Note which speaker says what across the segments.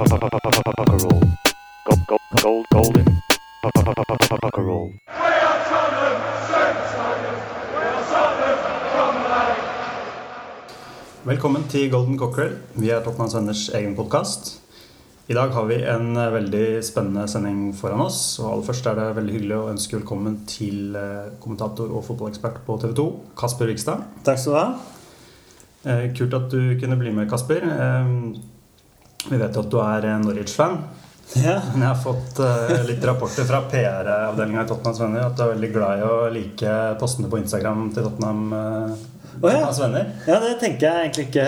Speaker 1: Puckerall. Gold, gold, gold, golden.
Speaker 2: Velkommen til Golden Cockerel. Vi er Tottenham Venners egen podkast. I dag har vi en eh, veldig spennende sending foran oss. Og aller først er det veldig hyggelig å ønske velkommen til eh, kommentator og fotballekspert på TV 2, Kasper Vikstad.
Speaker 3: Takk skal du ha.
Speaker 2: Eh, Kult at du kunne bli med, Kasper. Vi vet jo at du er eh, Norwich-fan.
Speaker 3: Ja.
Speaker 2: Men jeg har fått uh, litt rapporter fra PR-avdelinga i Tottenhams Venner at du er veldig glad i å like postene på Instagram til Tottenham, Uh,
Speaker 3: oh, ja.
Speaker 2: Venner.
Speaker 3: ja, det tenker jeg egentlig ikke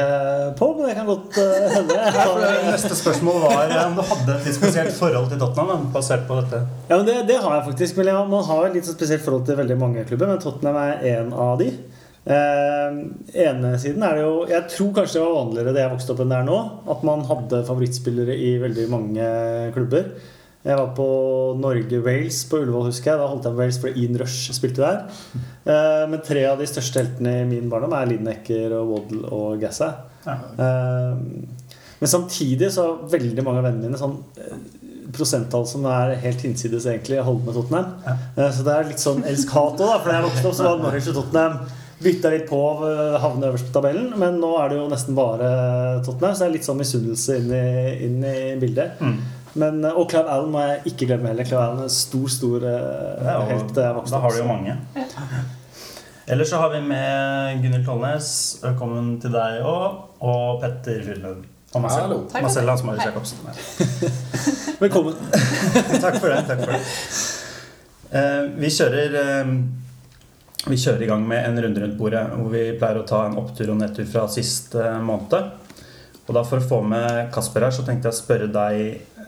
Speaker 3: på, men det kan godt uh, hende. Jeg
Speaker 2: det Neste spørsmål var om du hadde et litt spesielt forhold til Tottenham. basert på dette.
Speaker 3: Ja, men det, det har jeg faktisk. Men jeg, man har et litt spesielt forhold til veldig mange klubber, men Tottenham er en av de. Eh, ene siden er det jo Jeg tror kanskje det var vanligere det jeg vokste opp enn det er nå. At man hadde favorittspillere i veldig mange klubber. Jeg var på Norge-Wales på Ullevål, husker jeg. Da holdt jeg på Wales fordi Ian Rush spilte der. Eh, men tre av de største heltene i min barndom er Lineker og Waddle og Gassa. Eh, men samtidig så har veldig mange av vennene mine sånn eh, prosenttall som er helt hinsides egentlig å holde med Tottenham.
Speaker 2: Ja.
Speaker 3: Eh, Så det er litt sånn elsk-hat òg, da. For da jeg vokste opp, så var Norwich og Tottenham bytta litt på å havne øverst på tabellen. Men nå er det jo nesten bare Tottenham, så det er litt sånn misunnelse inn inn i bildet.
Speaker 2: Mm.
Speaker 3: Men, eh, og Clive Allen må jeg ikke glemme heller. Clive Allen er en stor, stor eh,
Speaker 2: Ja,
Speaker 3: helt da
Speaker 2: da har du jo mange. Ellers så har vi med Gunhild Tollnes. Velkommen til deg òg. Og Petter Frydenlund. Og meg selv.
Speaker 4: Hallo.
Speaker 5: Takk.
Speaker 2: Marcella Asmari
Speaker 5: Hei.
Speaker 2: Jacobsen.
Speaker 3: Velkommen.
Speaker 2: takk for det. takk for det Eh, Vi kjører eh, Vi kjører i gang med en runde rundt bordet hvor vi pleier å ta en opptur og nedtur fra sist måned. Og da For å få med Kasper her, så tenkte jeg å spørre deg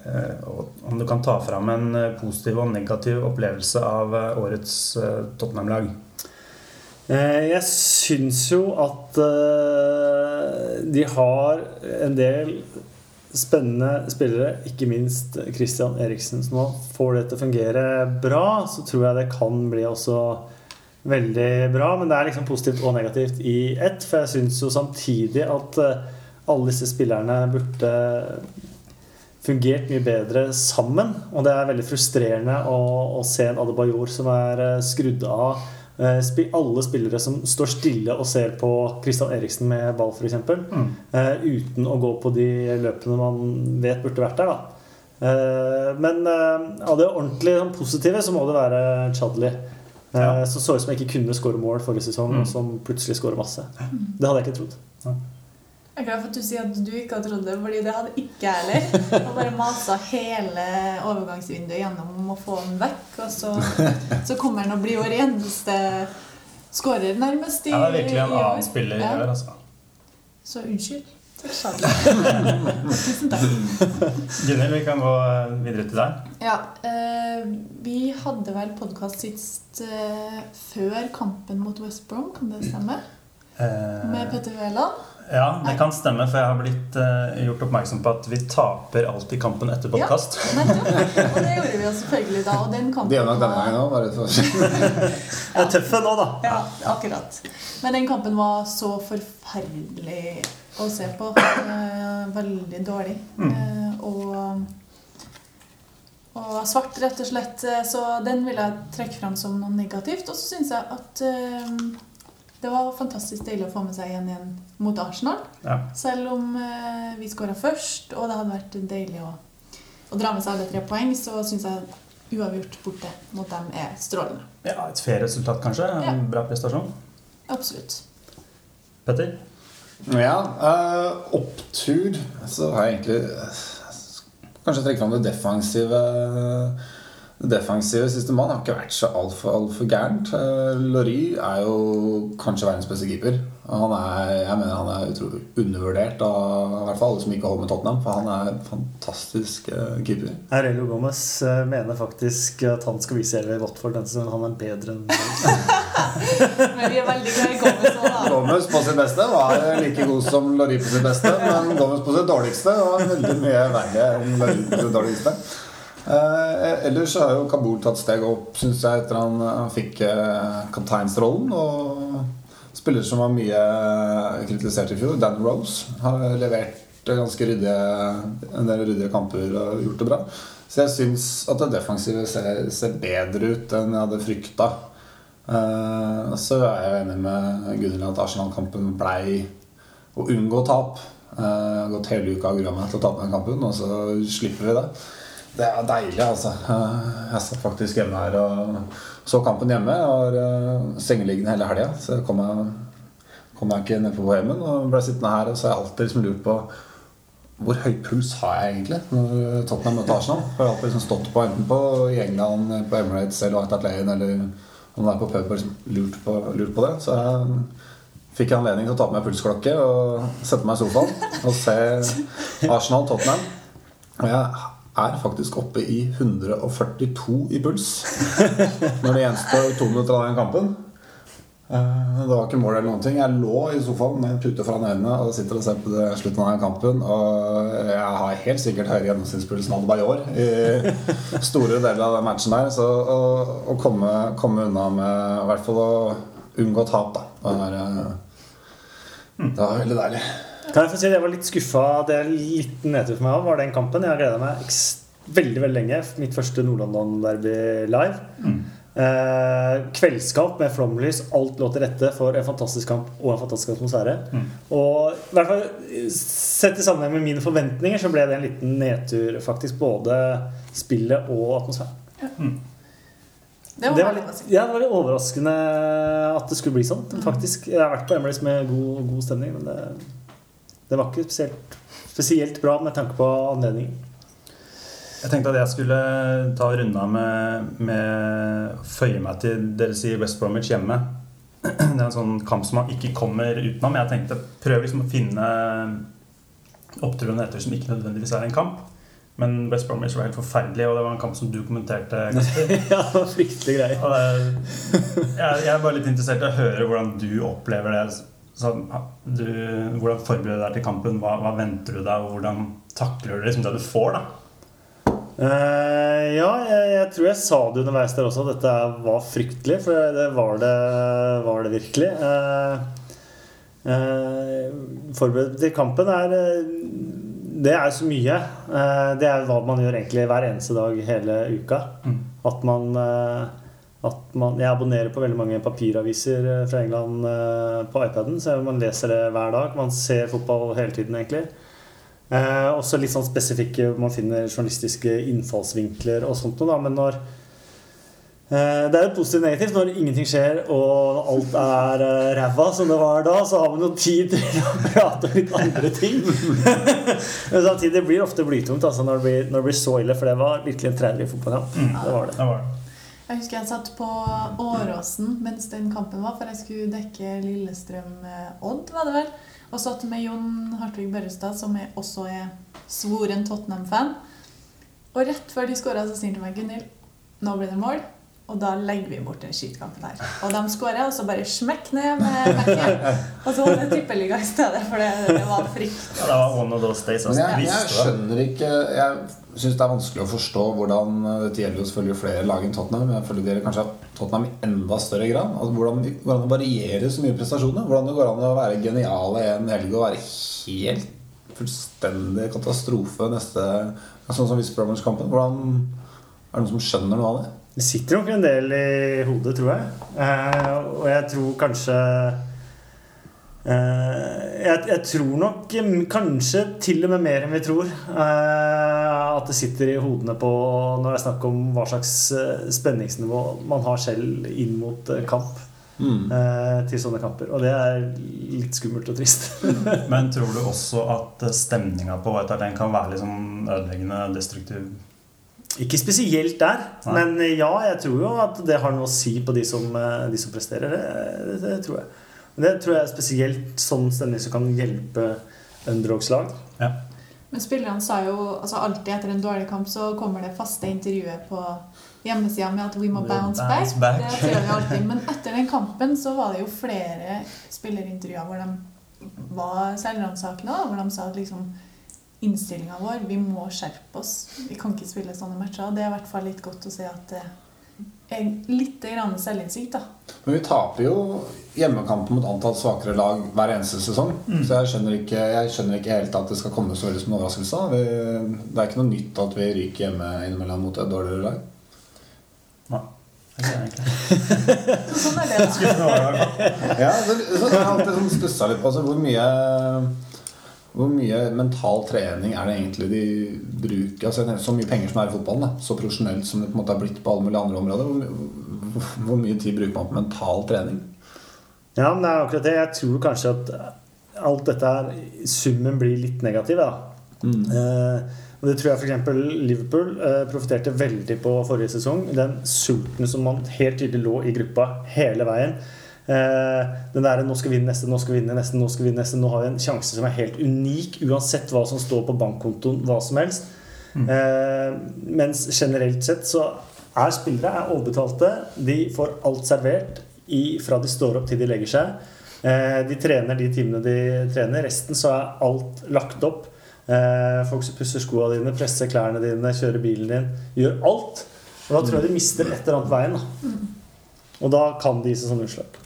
Speaker 2: eh, om du kan ta fram en eh, positiv og negativ opplevelse av eh, årets eh, Tottenham-lag.
Speaker 3: Eh, Jeg syns jo at eh, de har en del spennende spillere, ikke minst Christian Eriksen, som nå får det til å fungere bra. Så tror jeg det kan bli også veldig bra. Men det er liksom positivt og negativt i ett. For jeg syns jo samtidig at eh, alle disse spillerne burde fungert mye bedre sammen. Og det er veldig frustrerende å, å se en Adebayor som er eh, skrudd av. Eh, Alle spillere som står stille og ser på Kristian Eriksen med ball, f.eks.
Speaker 2: Mm.
Speaker 3: Uten å gå på de løpene man vet burde vært der. Da. Men av det ordentlig sånn, positive så må det være Chadli. Eh,
Speaker 2: Ja.
Speaker 3: Som så ut som jeg ikke kunne skåre mål forrige sesong,
Speaker 2: Mm.
Speaker 3: og som plutselig skårer masse. Det hadde jeg ikke trodd.
Speaker 5: Jeg er glad for at du sier at du ikke har trodd det, fordi det hadde ikke jeg heller. Og bare masa hele overgangsvinduet gjennom å få den vekk, og så, så kommer han og blir vår eneste skårer, nærmest, i,
Speaker 2: Ja, det er virkelig en annen spiller i år, altså.
Speaker 5: Så unnskyld. Tusen takk.
Speaker 2: Gunnhild, vi kan gå videre til deg.
Speaker 5: Ja, eh, vi hadde vel podkast sist eh, før kampen mot West Brom, kan det stemme?
Speaker 2: Eh,
Speaker 5: Med Petter Wæland.
Speaker 2: Ja, det kan stemme, for jeg har blitt eh, gjort oppmerksom på at vi taper alltid kampen etter podkast.
Speaker 5: Ja, Og det gjorde vi jo selvfølgelig da. Og den kampen
Speaker 4: Det gjør nok denne
Speaker 5: var-
Speaker 4: gangen òg, bare for
Speaker 3: Det er tøffe nå, da.
Speaker 5: Ja, akkurat. Men den kampen var så forferdelig å se på. Eh, veldig dårlig.
Speaker 2: Mm.
Speaker 5: Eh, og, og svart, rett og slett. Eh, Så den vil jeg trekke fram som noe negativt. Og så syns jeg at det var fantastisk deilig å få med seg 1-1 mot Arsenal.
Speaker 2: Ja.
Speaker 5: Selv om vi skåra først, og det hadde vært deilig å, å dra med seg alle tre poeng, så syns jeg uavgjort borte mot dem er strålende.
Speaker 2: ja, Et fair resultat, kanskje. En
Speaker 5: Ja.
Speaker 2: bra prestasjon.
Speaker 5: Absolutt.
Speaker 2: Petter?
Speaker 4: Ja, Uh, opptur Så har jeg egentlig eh, Kanskje trekke fram det defensive Det defensive siste mann har ikke vært så altfor alt gærent. Uh, Laurie er jo kanskje verdens beste keeper. Han er, jeg mener han er utrolig undervurdert av i hvert fall alle som ikke holder med Tottenham. For han er en fantastisk eh, keeper.
Speaker 3: Aurelio Gomez eh, mener faktisk at han skal vise Elvey Watford den. Han er bedre enn
Speaker 5: Men veldig glad i Gomez òg, da.
Speaker 4: Gomez på sitt beste var like god som Lori på sitt beste, men Gomez på sitt dårligste var veldig mye verre enn Lori på sitt dårligste. Eh, ellers har jo Kabul tatt steg opp, syns jeg, etter han, han fikk eh, kapteinsrollen. Og spiller som var mye kritisert i fjor, Dan Rose, har levert ganske ryddige, en del ryddige kamper og gjort det bra. Så jeg syns at det defensive ser, ser bedre ut enn jeg hadde frykta. Eh, så er jeg enig med Gunhild at Arsenal-kampen blei å unngå tap. Har gått hele uka og grua meg til å tape den kampen, og så slipper vi det. Det er deilig, altså. Eh, Jeg satt faktisk hjemme her og så kampen hjemme. Jeg var sengeliggende hele helga, så kom jeg, kom jeg ikke ned på Bohemen. Og ble sittende her og så har jeg alltid liksom lurt på hvor høy puls har jeg egentlig når Tottenham møter Arsenal? Jeg har alltid liksom stått på enten på i England, på Emirates eller White Atlane eller det er på pub og liksom lurt på, lurt på det. Så jeg fikk anledning til å ta på meg pulsklokke og sette meg i sofaen og se Arsenal-Tottenham. Og jeg er faktisk oppe i 142 i puls når det gjenstår to minutter av den kampen. Eh, Det var ikke mål eller noen ting. Jeg lå i sofaen med en pute foran øynene og sitter og ser på det slutten av den kampen. Og jeg har helt sikkert høyere gjennomsnittspuls enn Adebayor i store deler av den matchen der. Så å, å komme, komme unna med i hvert fall å unngå tap, da. Det var, eh, det var veldig deilig.
Speaker 3: Kan jeg få si at jeg var litt skuffa. Det er litt nedtur for meg òg, var den kampen. Jeg har gleda meg veldig veldig lenge. Mitt første Nord-London-derby live. Eh, kveldskamp med flomlys. Alt lå til rette for en fantastisk kamp og en fantastisk atmosfære. Og i hvert fall sett i sammenheng med mine forventninger så ble det en liten nedtur, faktisk. Både spillet og atmosfæren.
Speaker 5: Det var,
Speaker 3: Det var, litt, ja, det var litt overraskende at det skulle bli sånn. Faktisk, Jeg har vært på Emilys med god, god stemning, men det, det var ikke spesielt, spesielt bra med tanke på anledningen.
Speaker 2: Jeg tenkte at jeg skulle ta og runde av med, med føye meg til dere sier West Bromwich hjemme. Det er en sånn kamp som man ikke kommer utenom. Jeg tenkte prøv liksom å finne oppturen etter som ikke nødvendigvis er en kamp. Men West Bromwich var helt forferdelig, og det var en kamp som du kommenterte.
Speaker 3: Ja, det var fryktelig
Speaker 2: grei. Jeg, er bare litt interessert i å høre hvordan du opplever det. Du, hvordan forbereder du deg til kampen? Hva, hva venter du deg, og hvordan takler du liksom det du får? da?
Speaker 3: Eh, ja, jeg, jeg tror jeg sa det underveis der også, at dette var fryktelig. For det var det, var det virkelig. Uh, Forberedt til kampen er eh, Det er så mye. Eh, det er hva man gjør egentlig hver eneste dag hele uka.
Speaker 2: Mm.
Speaker 3: At man eh, at man, jeg abonnerer på veldig mange papiraviser eh, fra England eh, på iPaden. Så man leser det hver dag. Man ser fotball hele tiden, egentlig. Eh, også litt sånn spesifikke Man finner journalistiske innfallsvinkler og sånt noe, da. Men når eh, Det er jo positivt og negativt. Når ingenting skjer og alt er eh, ræva som det var da, så har man jo tid til å prate om litt andre ting. Men samtidig blir det ofte blytungt altså, når, det blir, når det blir så ille, for det var virkelig en traurig fotballkamp. Det var det.
Speaker 2: Det var det.
Speaker 5: Jeg husker jeg satt på Åråsen mens den kampen var, for jeg skulle dekke Lillestrøm-Odd, var det vel. Og satt med Jon Hartvig Børrestad, som er også er svoren Tottenham-fan. Og rett før de skåra, så sier han til meg Gunhild, nå blir det mål. Og da legger vi bort den skittkampen her. Og de skårer, og så bare smekk ned med Bekken. Og så var det tippeliga i stedet, for det, det var frykt.
Speaker 2: Ja, det var one of those days.
Speaker 4: Men
Speaker 2: Altså.
Speaker 4: jeg, jeg skjønner ikke Jeg syns det er vanskelig å forstå hvordan Dette gjelder jo selvfølgelig flere lag enn Tottenham. Jeg føler dere kanskje har Tottenham i enda større grad. Altså hvordan, det varierer så mye prestasjoner. Hvordan det går an å være geniale en helg og være helt fullstendig katastrofe neste Sånn som West Bromwich-kampen. Hvordan Er det noen som skjønner noe av det?
Speaker 3: Det sitter nok en del i hodet, tror jeg. Eh, og jeg tror kanskje eh, jeg, jeg tror nok mm, kanskje til og med mer enn vi tror. Eh, at det sitter i hodene på når det er snakk om hva slags eh, spenningsnivå man har selv inn mot eh, kamp.
Speaker 4: Mm.
Speaker 3: Eh, til sånne kamper. Og det er litt skummelt og trist.
Speaker 2: Men tror du også at stemninga på White Hart Lane kan være litt sånn ødeleggende, destruktiv?
Speaker 3: Ikke spesielt der,
Speaker 2: Nei.
Speaker 3: men ja, jeg tror jo at det har noe å si på de som, de som presterer. Det, det, det tror jeg. Men det tror jeg er spesielt sånn stemning som kan hjelpe underdogslag.
Speaker 2: Ja.
Speaker 5: Men spillerne sa jo altså alltid etter en dårlig kamp så kommer det faste intervjuet på hjemmesida med at we må bounce,
Speaker 2: bounce
Speaker 5: back.
Speaker 2: back.
Speaker 5: Det sier vi alltid. Men etter den kampen så var det jo flere spillerintervjuer hvor de var selvransakende, hvor de sa at liksom innstillinga vår, vi må skjerpe oss. Vi kan ikke spille sånne matcher. Det er i hvert fall litt godt å se at det en- litt grann selvinnsikt, da.
Speaker 4: Men vi taper jo hjemmekampen mot antatt svakere lag hver eneste sesong. Så jeg skjønner, ikke, jeg skjønner ikke helt at det skal komme så veldig som en overraskelse. Vi, det er ikke noe nytt at vi ryker hjemme innimellom mot et dårligere lag.
Speaker 2: Nei. det er ikke egentlig.
Speaker 5: Sånn er det, da.
Speaker 4: Ja, så, så jeg har alltid sånn stussa litt på altså, hvor mye hvor mye mental trening er det egentlig de bruker altså, Så mye penger som er i fotballen, da, så profesjonelt som det på en måte har blitt på alle mulige andre områder. Hvor, mye, hvor, mye tid bruker man på mental trening?
Speaker 3: Ja, men det er akkurat det. Jeg tror kanskje at alt dette her, summen blir litt negativ. Da. Eh, og det tror jeg f.eks. Liverpool eh, profiterte veldig på forrige sesong. Den sulten som man helt tydelig lå i gruppa hele veien. Eh, den der 'nå skal vi vinne neste, nå skal vi vinne neste, nå skal vi vinne neste'. Nå har vi en sjanse som er helt unik, uansett hva som står på bankkontoen, hva som helst. Mm. mens generelt sett så er spillere er overbetalte. De får alt servert i, fra de står opp til de legger seg. Eh, de trener de timene de trener. Resten så er alt lagt opp. Eh, folk som pusser skoene dine, presser klærne dine, kjører bilen din. Gjør alt. Og da tror jeg de mister et eller annet veien. Da. Og da kan de gi seg sånne utslag.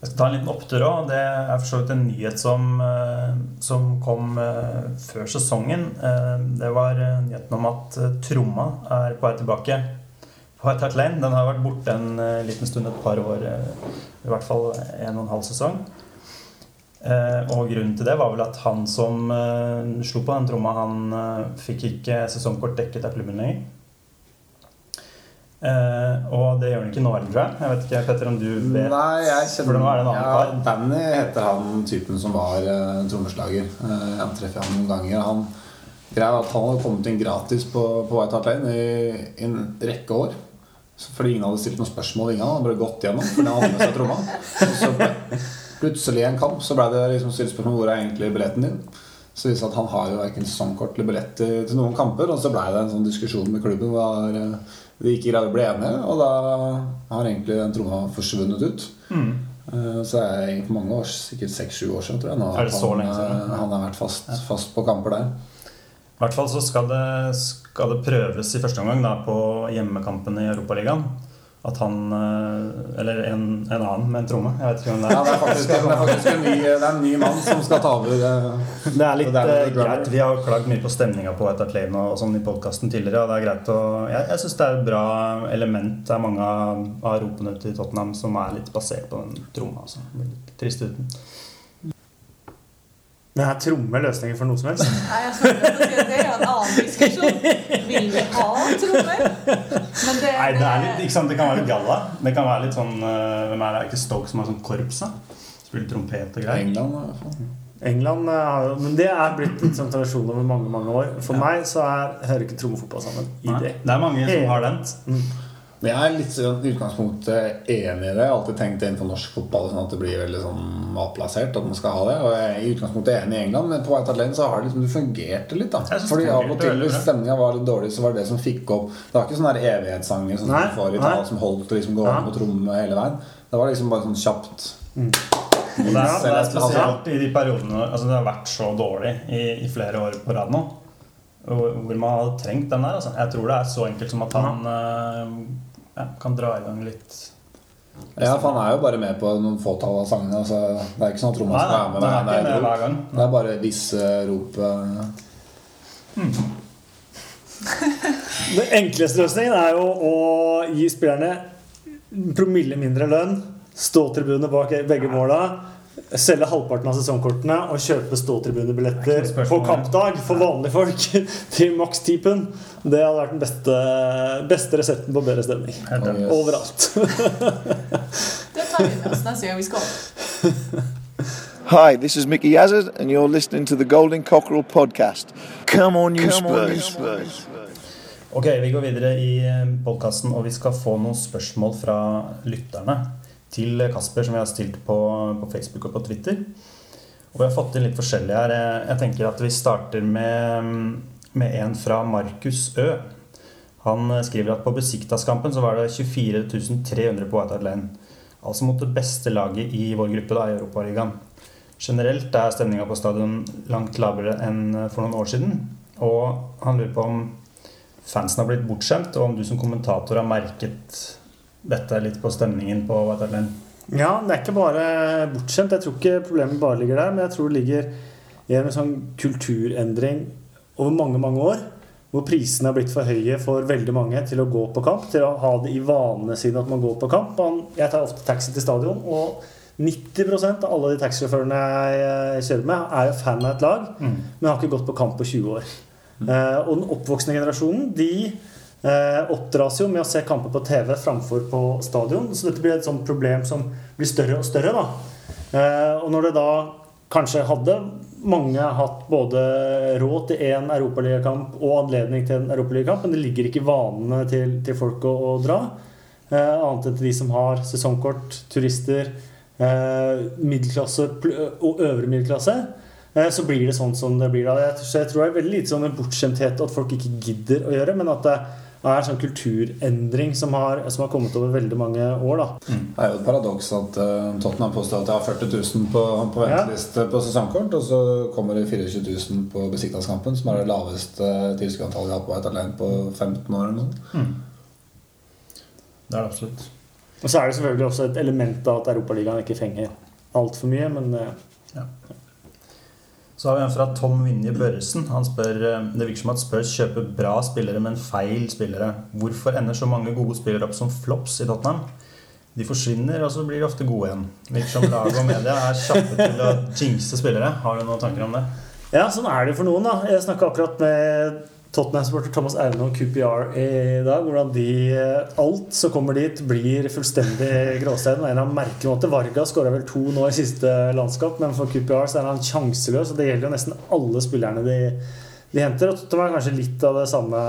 Speaker 2: Jeg skal ta en liten opptur òg. Det er for så vidt en nyhet som, eh, som kom eh, før sesongen. Eh, Det var nyheten om at tromma er på vei tilbake på White Hart Lane. Den har vært borte en liten stund, et par år, i hvert fall en og en halv sesong. Og grunnen til det var vel at han som slo på den tromma, han fikk ikke sesongkort dekket av klubben lenger. Eh, og det gjør han ikke nå heller, tror jeg. Jeg vet ikke, Petter, om du vet
Speaker 4: Nei, jeg
Speaker 2: kjenner, hvordan er det en annen
Speaker 4: ja,
Speaker 2: kar.
Speaker 4: Danny heter han typen som var uh, trommeslager. Uh, jeg treffer han noen ganger. Han greia at han hadde kommet inn gratis på, på White Hart Lane i, i en rekke år. Så fordi ingen hadde stilt noen spørsmål. Ingen hadde bare gått gjennom fordi han hadde med seg tromma. Og så plutselig en kamp så ble det liksom stilt spørsmål hvor er egentlig billetten din. Så det at han har jo verken sesongkort eller billett til, til noen kamper. Og så ble det en sånn diskusjon med klubben eh, de ikke greide å bli enige. Og da har egentlig den tromma forsvunnet ut.
Speaker 2: Mm.
Speaker 4: Eh, Så er det for mange år, sikkert seks-sju år siden, tror jeg. Nå,
Speaker 2: Er det så
Speaker 4: han,
Speaker 2: lenge siden?
Speaker 4: eh, Han har vært fast, fast på kamper der.
Speaker 2: I hvert fall så skal det, skal det prøves i første omgang da, på hjemmekampen i Europaligaen. At han eh, Eller en, en annen med en tromme. Jeg vet ikke hvem det
Speaker 4: Ja,
Speaker 2: er.
Speaker 4: det er faktisk, det er faktisk en, ny, det er en ny mann som skal ta over. eh,
Speaker 3: Det er litt
Speaker 4: det er
Speaker 3: greit.
Speaker 2: Vi har klagd mye på stemninga på White Lane og, og sånn i podkasten tidligere. Og det er greit å Jeg, jeg syns det er et bra element. Det er mange av, ropene til Tottenham som er litt basert på den tromma. Altså. Trist uten.
Speaker 3: Men er tromme løsningen for noe som helst?
Speaker 5: Nei, jeg skal ikke si at det er en annen diskusjon. Vil vi ha trommer? Men det,
Speaker 2: Nei, det, er litt, ikke sant? det kan være litt galla. Det kan være litt sånn eh, Hvem er det? Ikke Stoke som har sånn korps? da? Spiller trompet og greier.
Speaker 4: England, i hvert fall.
Speaker 3: England eh, Men det er blitt litt sånn tradisjon over mange mange år. For
Speaker 2: Ja.
Speaker 3: meg så er, hører ikke trommefotball sammen i
Speaker 2: Nei,
Speaker 3: det.
Speaker 2: det er mange som har den.
Speaker 4: Men jeg er litt sånn i utgangspunktet enig i det. Jeg har alltid tenkt innenfor norsk fotball sånn at det blir veldig sånn matplassert At man skal ha det Og jeg er i utgangspunktet enig i England, men på White Hart Lane så har det liksom det fungerte litt. da Fordi av og til hvis stemninga var litt dårlig, så var det det som fikk opp Det var ikke sånne her evighetssanger som
Speaker 3: Nei,
Speaker 4: du får i tall som holdt liksom gående
Speaker 3: Ja.
Speaker 4: på tromme hele veien. Det var liksom bare sånn kjapt.
Speaker 2: Og det er, det er spesielt i de periodene altså Det har vært så dårlig i, i flere år på rad nå. Hvor hvor man hadde trengt den der. Altså. Jeg tror det er så enkelt som at han eh, ja, kan dra i gang litt
Speaker 4: Ja, for han er jo bare med på noen fåtall av sangene. Altså, det er ikke sånn at Roman
Speaker 2: Nei,
Speaker 4: skal være med hver
Speaker 2: ikke med hver gang.
Speaker 4: Det er bare visse rop. Mm.
Speaker 3: Den enkleste løsningen er jo å gi spillerne promille mindre lønn, ståtribune bak begge måla, selge halvparten av sesongkortene og kjøpe ståtribunebilletter
Speaker 2: er
Speaker 3: på kampdag for vanlige folk til maks 10 pund. Det hadde vært den beste, beste resepten på bedre stemning. Overalt.
Speaker 5: det tar vi med oss neste gang vi skal.
Speaker 6: Hi, this is Mickey Yazard, and you're listening to the Golden Cockerel podcast. Come on, you Spurs.
Speaker 2: Ok, vi går videre i podkasten, og vi skal få noen spørsmål fra lytterne til Kasper, som vi har stilt på, på Facebook og på Twitter. Og vi har fått inn litt forskjellig her. Jeg- tenker at vi starter med, med en fra Markus Ø. Han skriver at på Besiktas-kampen så var det 24.300 på White Hart Lane. Altså mot det beste laget i vår gruppe da, i Europaligaen. Generelt er stemninga på stadion langt lavere enn for noen år siden. Og han lurer på om fansen har blitt bortskjemt, og om du som kommentator har merket dette litt på stemningen på Waterland?
Speaker 3: Ja, det er ikke bare bortskjemt. Jeg tror ikke problemet bare ligger der, men jeg tror det ligger i en sånn kulturendring over mange, mange år. Hvor prisene har blitt for høye for veldig mange til å gå på kamp. Til å ha det i vanene sine at man går på kamp. Man- Jeg tar ofte taxi til stadion, og 90% av alle de taxisjåførene jeg kjører med, er jo fan av et lag, men har ikke gått på kamp på 20 år. Eh, og den oppvoksende generasjonen de oppdras jo med å se kamper på TV framfor på stadion. Så dette blir et sånt problem som blir større og større. da. Eh, og når det da kanskje hadde mange hatt både råd til én europaligakamp og anledning til en europaligakamp, men det ligger ikke i vanene til, til folk å, å dra. Eh, annet enn til de som har sesongkort, turister, eh, middelklasse og øvre middelklasse. Eh, så blir det sånn som det blir da. Jeg, jeg tror det er veldig lite sånn bortskjemthet at folk ikke gidder å gjøre, men at det er en sånn kulturendring som har, som har kommet over veldig mange år. da.
Speaker 4: Det er jo et paradoks at uh, Tottenham påstår at de har 40 000 på, på
Speaker 3: Ja.
Speaker 4: på sesongkort, og så kommer det 24 000 på Besiktas-kampen, som er det laveste tilskuerantallet de har på et alene på 15 år. eller noe.
Speaker 2: Det er det absolutt.
Speaker 3: Og så er det selvfølgelig også et element av at Europaligaen ikke fenger altfor mye, men eh,
Speaker 2: Så har vi en fra Tom Vinje Børresen. Han spør eh, Det virker som at Spurs kjøper bra spillere, men feil spillere. Hvorfor ender så mange gode spillere opp som flops i Tottenham? De forsvinner, og så blir de ofte gode igjen. Virker som lag og media er kjappe til å jinxe spillere. Har du noen tanker om det?
Speaker 3: Ja, sånn er det for noen. da Jeg snakka akkurat med Tottenham-supporter Thomas Aune og QPR i dag. Hvordan de Alt som kommer dit, blir fullstendig gråstein. En av merkelige måter måte Varga skåra vel to nå i siste landskap, men for QPR så er han sjanseløs. Og det gjelder jo nesten alle spillerne de, de henter. Og Tottenham er kanskje litt av det samme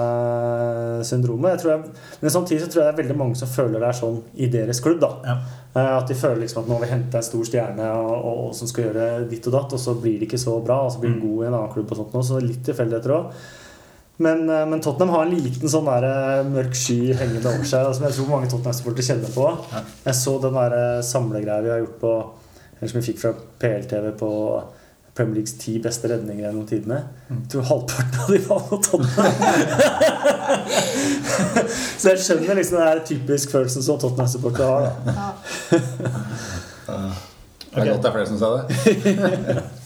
Speaker 3: syndromet. Jeg men samtidig så tror jeg det er veldig mange som føler det er sånn i deres klubb. da
Speaker 2: Ja.
Speaker 3: Eh, At de føler liksom at nå har vi henta en stor stjerne og, og, og som skal gjøre ditt og datt, og så blir det ikke så bra, og så blir det god i en annen klubb. og sånt nå, Så litt tilfeldigheter òg. Men, eh, men Tottenham har en liten sånn der eh, mørk sky hengende over seg, som jeg tror mange Tottenham-supportere kjenner på. Jeg så den der eh, samlegreia vi har gjort på Eller som vi fikk fra PLTV på Premier Leagues ti beste redninger gjennom tidene. Jeg tror halvparten av de var mot Tottenham. så jeg skjønner liksom den typisk følelsen som Tottenham-supportere har. da
Speaker 5: Ja.
Speaker 4: Det er godt det er flere som sa det.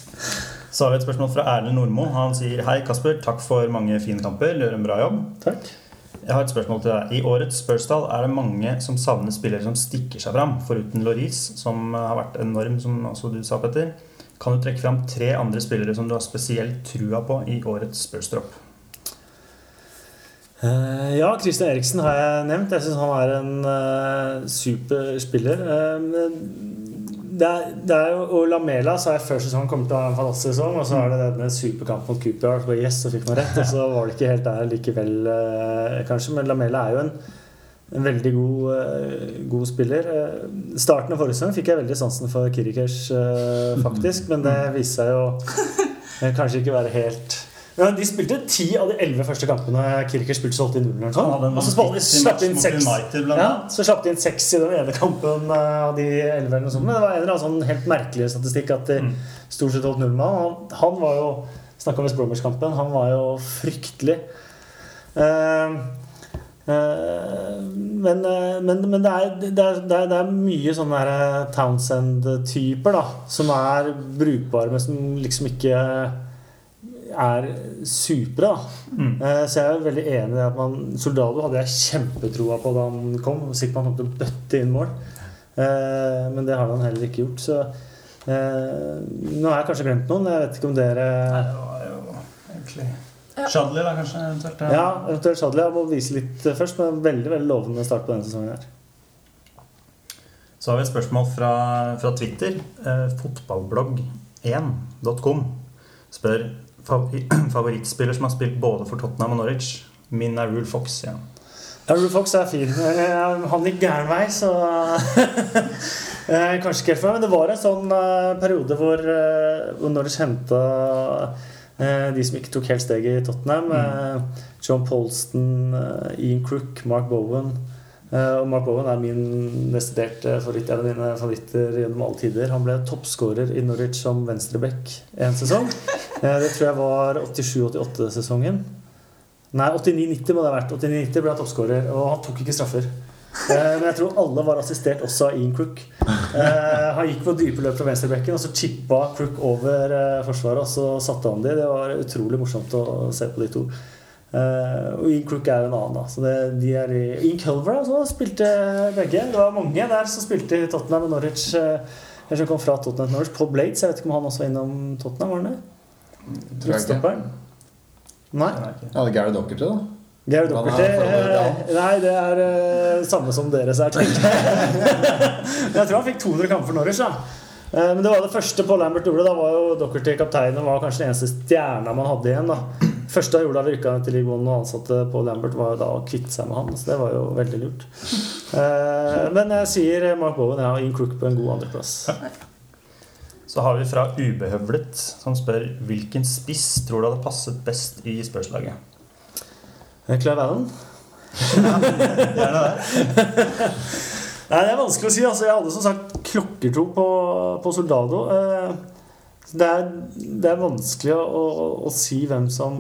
Speaker 2: Så har vi et spørsmål fra Erlend Nordmo. Han sier Hei, Kasper. Takk for mange fine kamper. Du gjør en bra jobb.
Speaker 3: Takk.
Speaker 2: Jeg har et spørsmål til deg. I årets Spursdal er det mange som savner spillere som stikker seg fram, foruten Loris, som har vært enorm, som også du sa, Petter. Kan du trekke fram tre andre spillere som du har spesielt trua på i årets Spurs-tropp?
Speaker 3: Eh, ja, Christian Eriksen har jeg nevnt. Jeg syns han er en uh, super spiller. Eh, det er, jo, og Lamela sa jeg før sesongen kommer til å ha en fantastisk sesong. Og så er det denne superkamp mot Cooper. Så yes, så fikk man rett. Og så var det ikke helt der likevel, eh, kanskje. Men Lamela er jo en, en veldig god, eh, god spiller. Eh, starten av forrige sesong fikk jeg veldig sansen for Kirikers, faktisk. Men det viste seg jo kanskje ikke være helt ja, De spilte ti av de elleve første kampene Kirker spilte, så holdt de nullen. og noe sånt. Og så spilte slapp de inn seks. Ja, så slapp de inn seks i den ene kampen eh, av de elleve. det var en eller sånn helt merkelig statistikk at de stort sett holdt null med han. Han- var jo Snakka om West Bromwich-kampen. Han var jo fryktelig. Uh, eh, men, eh, men, men det, er, det, er, det, er, det er mye sånne eh, Townsend-typer da som er brukbare, men som liksom ikke er supre. da Eh, Så jeg er veldig enig i at man Soldado hadde jeg kjempetroa på da han kom. Sikkert man kom til å bøtte inn mål. Eh, Men det har han heller ikke gjort. Så eh, nå har jeg kanskje glemt noen. Jeg vet ikke om dere
Speaker 2: Nei, det var jo egentlig Shadley, da, kanskje? eventuelt
Speaker 3: Ja, eventuelt Shadley. Jeg må vise litt først, men veldig veldig lovende start på denne sesongen. her
Speaker 2: Så har vi et spørsmål fra, fra Twitter. Eh, Fotballblogg1.com spør favorittspiller som har spilt både for Tottenham og Norwich. Min er Rule Fox. Ja.
Speaker 3: Ja, Rule Fox er fin. Eh, Han gikk gæren vei, så eh, Kanskje ikke helt for meg, men det var en sånn eh, periode hvor, hvor Norwich henta de som ikke tok helt steget i Tottenham. Mm. John Polston, Ian Crook, Mark Bowen. Eh, Og Mark Bowen er min desiderte favoritt, en av mine favoritter gjennom alle tider. Han ble toppskårer i Norwich som venstreback en sesong. Eh, Det tror jeg var 87-88-sesongen. Nei, 89-90 må det ha vært. 89-90 ble han toppskårer, og han tok ikke straffer. Eh, men jeg tror alle var assistert også av Ian Crook. Eh, han gikk på dype løp fra venstrebekken, og så chippa Crook over eh, forsvaret, og så satte han de. Det var utrolig morsomt å se på de to. Eh, og Ian Crook er en annen, da. Så det, de er i Ian Culver altså, spilte begge. Det var mange der som spilte i Tottenham og Norwich. eh, eller som kom fra Tottenham Norwich. Paul Blades, jeg vet ikke om han også var innom Tottenham? var han det?
Speaker 4: Tror jeg ikke.
Speaker 3: Nei.
Speaker 4: Ja, det er Gary Dockerty, da.
Speaker 3: Gary
Speaker 4: er Norge,
Speaker 3: eh, Nei, det er uh, samme som deres er, tenker jeg. Men jeg tror han fikk 200 kamper for Norwich. da Eh, Men det var det første Paul Lambert gjorde. Da var jo Dockerty kaptein og var kanskje den eneste stjerna man hadde igjen. da første jeg gjorde da vi rykka til League og ansatte på Lambert, var jo da å kvitte seg med han. Så det var jo veldig lurt. Eh, Men jeg sier Mark Bowen ja, og Ian Crook på en god andreplass.
Speaker 2: Så har vi fra Ubehøvlet, som spør hvilken spiss tror du hadde passet best i spørslaget?
Speaker 3: Clive Allen?
Speaker 2: Gjerne det.
Speaker 3: Nei, Det er vanskelig å si. altså Jeg hadde som sagt klokkertro på, på Soldado. Eh, Det er, det er vanskelig å, å, å si hvem som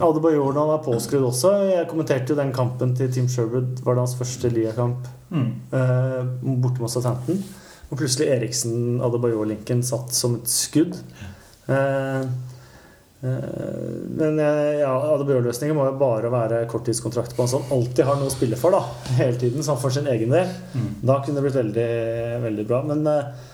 Speaker 3: Adebayor han er påskrudd også. Jeg kommenterte jo den kampen til Team Sherwood. Var det hans første ligakamp
Speaker 2: Mm.
Speaker 3: eh, borte mot Southampton. Og plutselig Eriksen-Adebayor-linken satt som et skudd. Eh, eh, men ja, Adebayor-løsningen må jo bare være korttidskontrakt på han som alltid har noe å spille for. da Hele tiden, så han får sin egen del.
Speaker 2: Mm.
Speaker 3: Da kunne det blitt veldig, veldig bra. Men eh,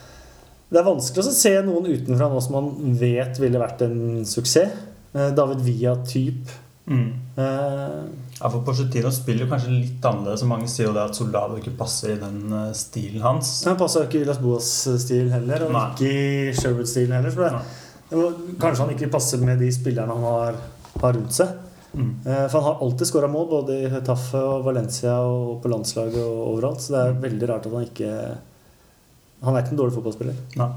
Speaker 3: det er vanskelig å se noen utenfra nå som man vet ville vært en suksess. Eh, David Villa-type.
Speaker 2: Mm.
Speaker 3: Eh,
Speaker 2: Ja, for Porcetino spiller kanskje litt annerledes. Mange sier jo det at Soldado ikke passer i den eh, stilen hans.
Speaker 3: han passer ikke i Las Boas-stil heller, og
Speaker 2: Nei.
Speaker 3: ikke i Sherwood-stilen heller. For det, kanskje han ikke passer med de spillerne han har, har rundt seg.
Speaker 2: Mm.
Speaker 3: Eh, For han har alltid skåra mål, både i Hetafe og Valencia og på landslaget og overalt. Så det er veldig rart at han ikke Han er ikke en dårlig fotballspiller.
Speaker 2: Nei.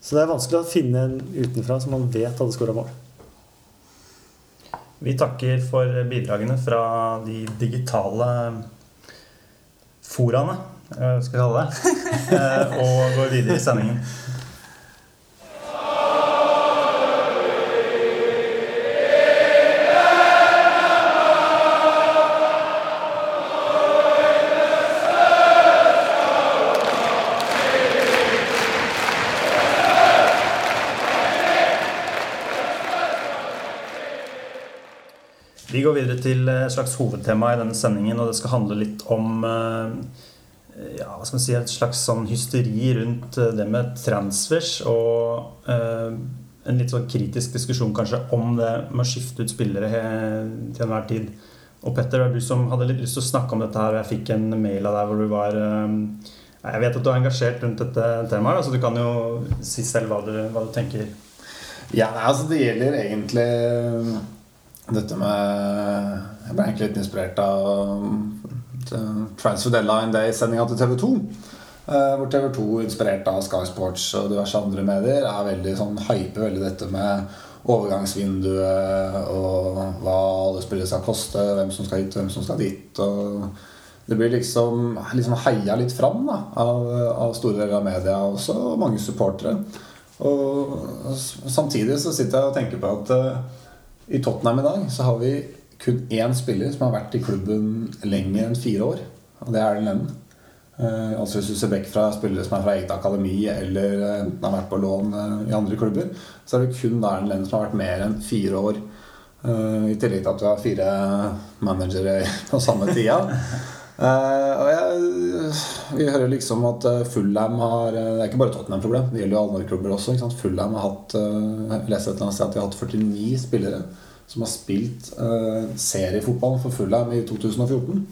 Speaker 3: Så det er vanskelig å finne en utenfra som man vet hadde skåra mål.
Speaker 2: Vi takker for bidragene fra de digitale foraene, eh, skal vi kalle det, eh, og går videre i sendingen. Videre til et slags hovedtema i denne sendingen, og det skal handle litt om eh, ja, hva skal man si, et slags sånn hysteri rundt eh, det med transfers og eh, en litt sånn kritisk diskusjon kanskje om det med å skifte ut spillere til enhver tid. Og Petter, det var du som hadde litt lyst til å snakke om dette her, og jeg fikk en mail av deg hvor du var eh, Jeg vet at du er engasjert rundt dette temaet, så du kan jo si selv hva du, hva du tenker.
Speaker 4: Ja, altså det gjelder egentlig dette med Jeg ble egentlig litt inspirert av um, Transfer Deadline Day-sendinga til TV 2. eh, Hvor TV 2, inspirert av Sky Sports og diverse andre medier, er veldig sånn hyper veldig dette med overgangsvinduet og hva alle spillere skal koste, hvem som skal hit, hvem som skal dit. Og det blir liksom, liksom heia litt fram da, av, av store deler av media og mange supportere. Og samtidig så sitter jeg og tenker på at eh, i Tottenham i dag så har vi kun én spiller som har vært i klubben lenger enn fire år. Og det er Erlend Lennon. Eh, altså Hvis du ser vekk fra spillere som er fra eget akademi eller eh, enten har vært på lån eh, i andre klubber, så er det kun Erlend Lennon som har vært mer enn fire år. Eh, I tillegg til at du har fire managere på samme tida. Eh, og jeg, vi hører liksom at Fullham har eh, Det er ikke bare Tottenham-problem, det gjelder jo alle andre klubber også. Ikke sant? Fullham har hatt eh, Jeg leser et eller annet sted at de har hatt 49 spillere som har spilt eh, seriefotball for Fullham i 2014.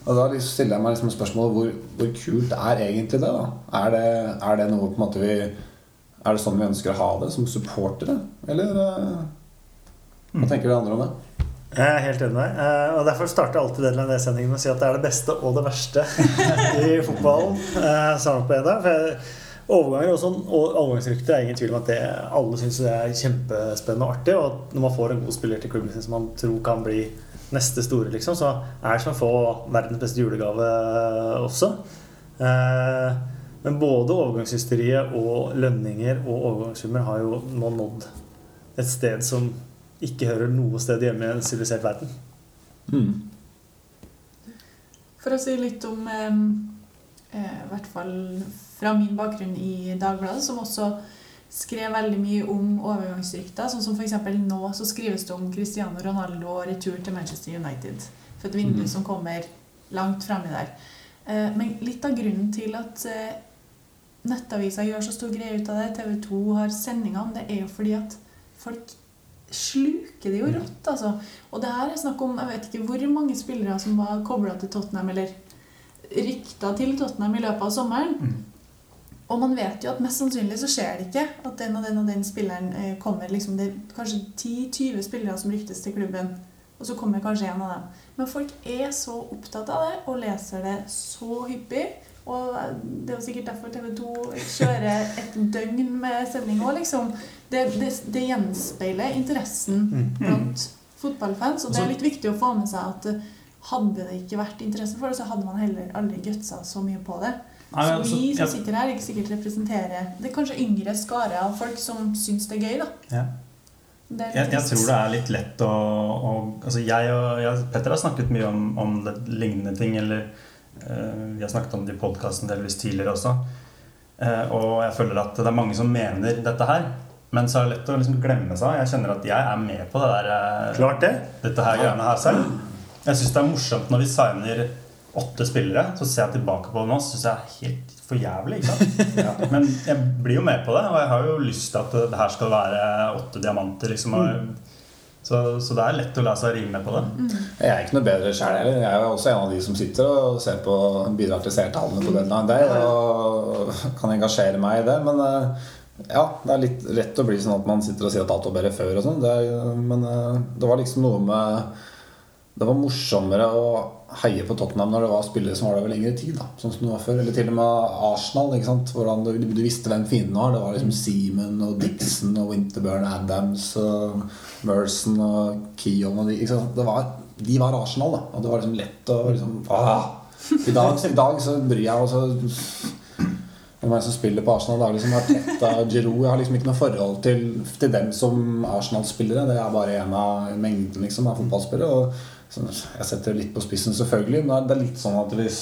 Speaker 4: Og da liksom stiller jeg meg liksom spørsmålet hvor, hvor kult er egentlig det? da? Er det, er det noe på en måte vi Er det sånn vi ønsker å ha det som supportere? Eller eh, hva tenker dere andre om det?
Speaker 3: Jeg er helt enig med deg. Eh, Og derfor starter jeg alltid den sendingen med å si at det er det beste og det verste i fotballen. eh, sammen på dag. For Overganger og sånn, og overgangsrykter er ingen tvil om at det, alle syns det er kjempespennende og artig. Og når man får en god spiller til klubben sin som man tror kan bli neste store, liksom, så er det som å få verdens beste julegave også. Eh, Men både overgangshysteriet og lønninger og overgangssummer har jo nå nådd et sted som ikke hører noe sted hjemme i en sivilisert verden.
Speaker 4: Mm.
Speaker 5: For å si litt om eh, eh, I hvert fall fra min bakgrunn i Dagbladet, som også skrev veldig mye om overgangsrykter. Sånn som f.eks. nå så skrives det om Cristiano Ronaldo og retur til Manchester United. For et vindu
Speaker 4: mm.
Speaker 5: som kommer langt fremme der. Eh, men litt av grunnen til at eh, nettaviser gjør så stor greie ut av det, TV 2 har sendingene, det er jo fordi at folk sluker det jo rått, altså. Og det her er snakk om jeg vet ikke hvor mange spillere som var kobla til Tottenham, eller rykta til Tottenham i løpet av sommeren.
Speaker 2: Mm.
Speaker 5: Og man vet jo at mest sannsynlig så skjer det ikke at den og den og den spilleren eh, kommer. liksom Det er kanskje 10-20 spillere som ryktes til klubben, og så kommer kanskje en av dem. Men folk er så opptatt av det og leser det så hyppig. Og det er jo sikkert derfor TV 2 kjører et døgn med sending òg, liksom. Det, det, det gjenspeiler interessen
Speaker 3: Mm.
Speaker 5: blant fotballfans. Og det er litt viktig å få med seg at eh, hadde det ikke vært interesse for det, så hadde man heller aldri gutsa så mye på det.
Speaker 2: Nei,
Speaker 5: Så
Speaker 2: altså,
Speaker 5: vi som
Speaker 2: ja.
Speaker 5: sitter her, ikke sikkert representerer Det er kanskje yngre skare av folk som syns det er gøy, da.
Speaker 2: Ja.
Speaker 5: Det er
Speaker 2: Jeg, jeg tror det er litt lett å, å altså Jeg og jeg, Petter har snakket mye om, om det, lignende ting. Eller vi har snakket om det i podkasten delvis tidligere også. Eh, og jeg føler at det er mange som mener dette her. Men så er det lett å liksom glemme seg. Jeg kjenner at jeg er med på det der, eh,
Speaker 3: Klart det.
Speaker 2: dette her greiene her selv. Jeg syns det er morsomt når vi signer åtte spillere. Så ser jeg tilbake på det nå, så syns jeg er helt for jævlig. ikke sant? Men jeg blir jo med på det, og jeg har jo lyst til at det her skal være åtte diamanter. liksom. og- Så, så det er lett å la seg rive med på det.
Speaker 4: Jeg er ikke noe bedre sjæl heller. Jeg er også en av de som sitter og ser på bidrar til seertallene på Deadline Day og kan engasjere meg i det. Men eh, ja, det er litt rett å bli sånn at man sitter og sier at alt var bedre før og sånn. Men eh, det var liksom noe med Det var morsommere å heie på Tottenham når det var spillere som var der over lengre tid. da Sånn som det var før. Eller til og med Arsenal. ikke sant Hvordan du, du visste hvem fienden var. Det var liksom Seaman og Dixon og Winterburn Adams og Merson og Keon og de. Ikke sant? Var, de var Arsenal, da. Og det var liksom lett å liksom ah. I dag, I dag så bryr jeg meg også hvem er som spiller på Arsenal? Det er liksom Arteta, Giroud Jeg har liksom ikke noe forhold til, til dem som Arsenal-spillere. Det er bare en av mengden liksom, av fotballspillere. Og jeg setter litt på spissen, selvfølgelig. Men det er litt sånn at hvis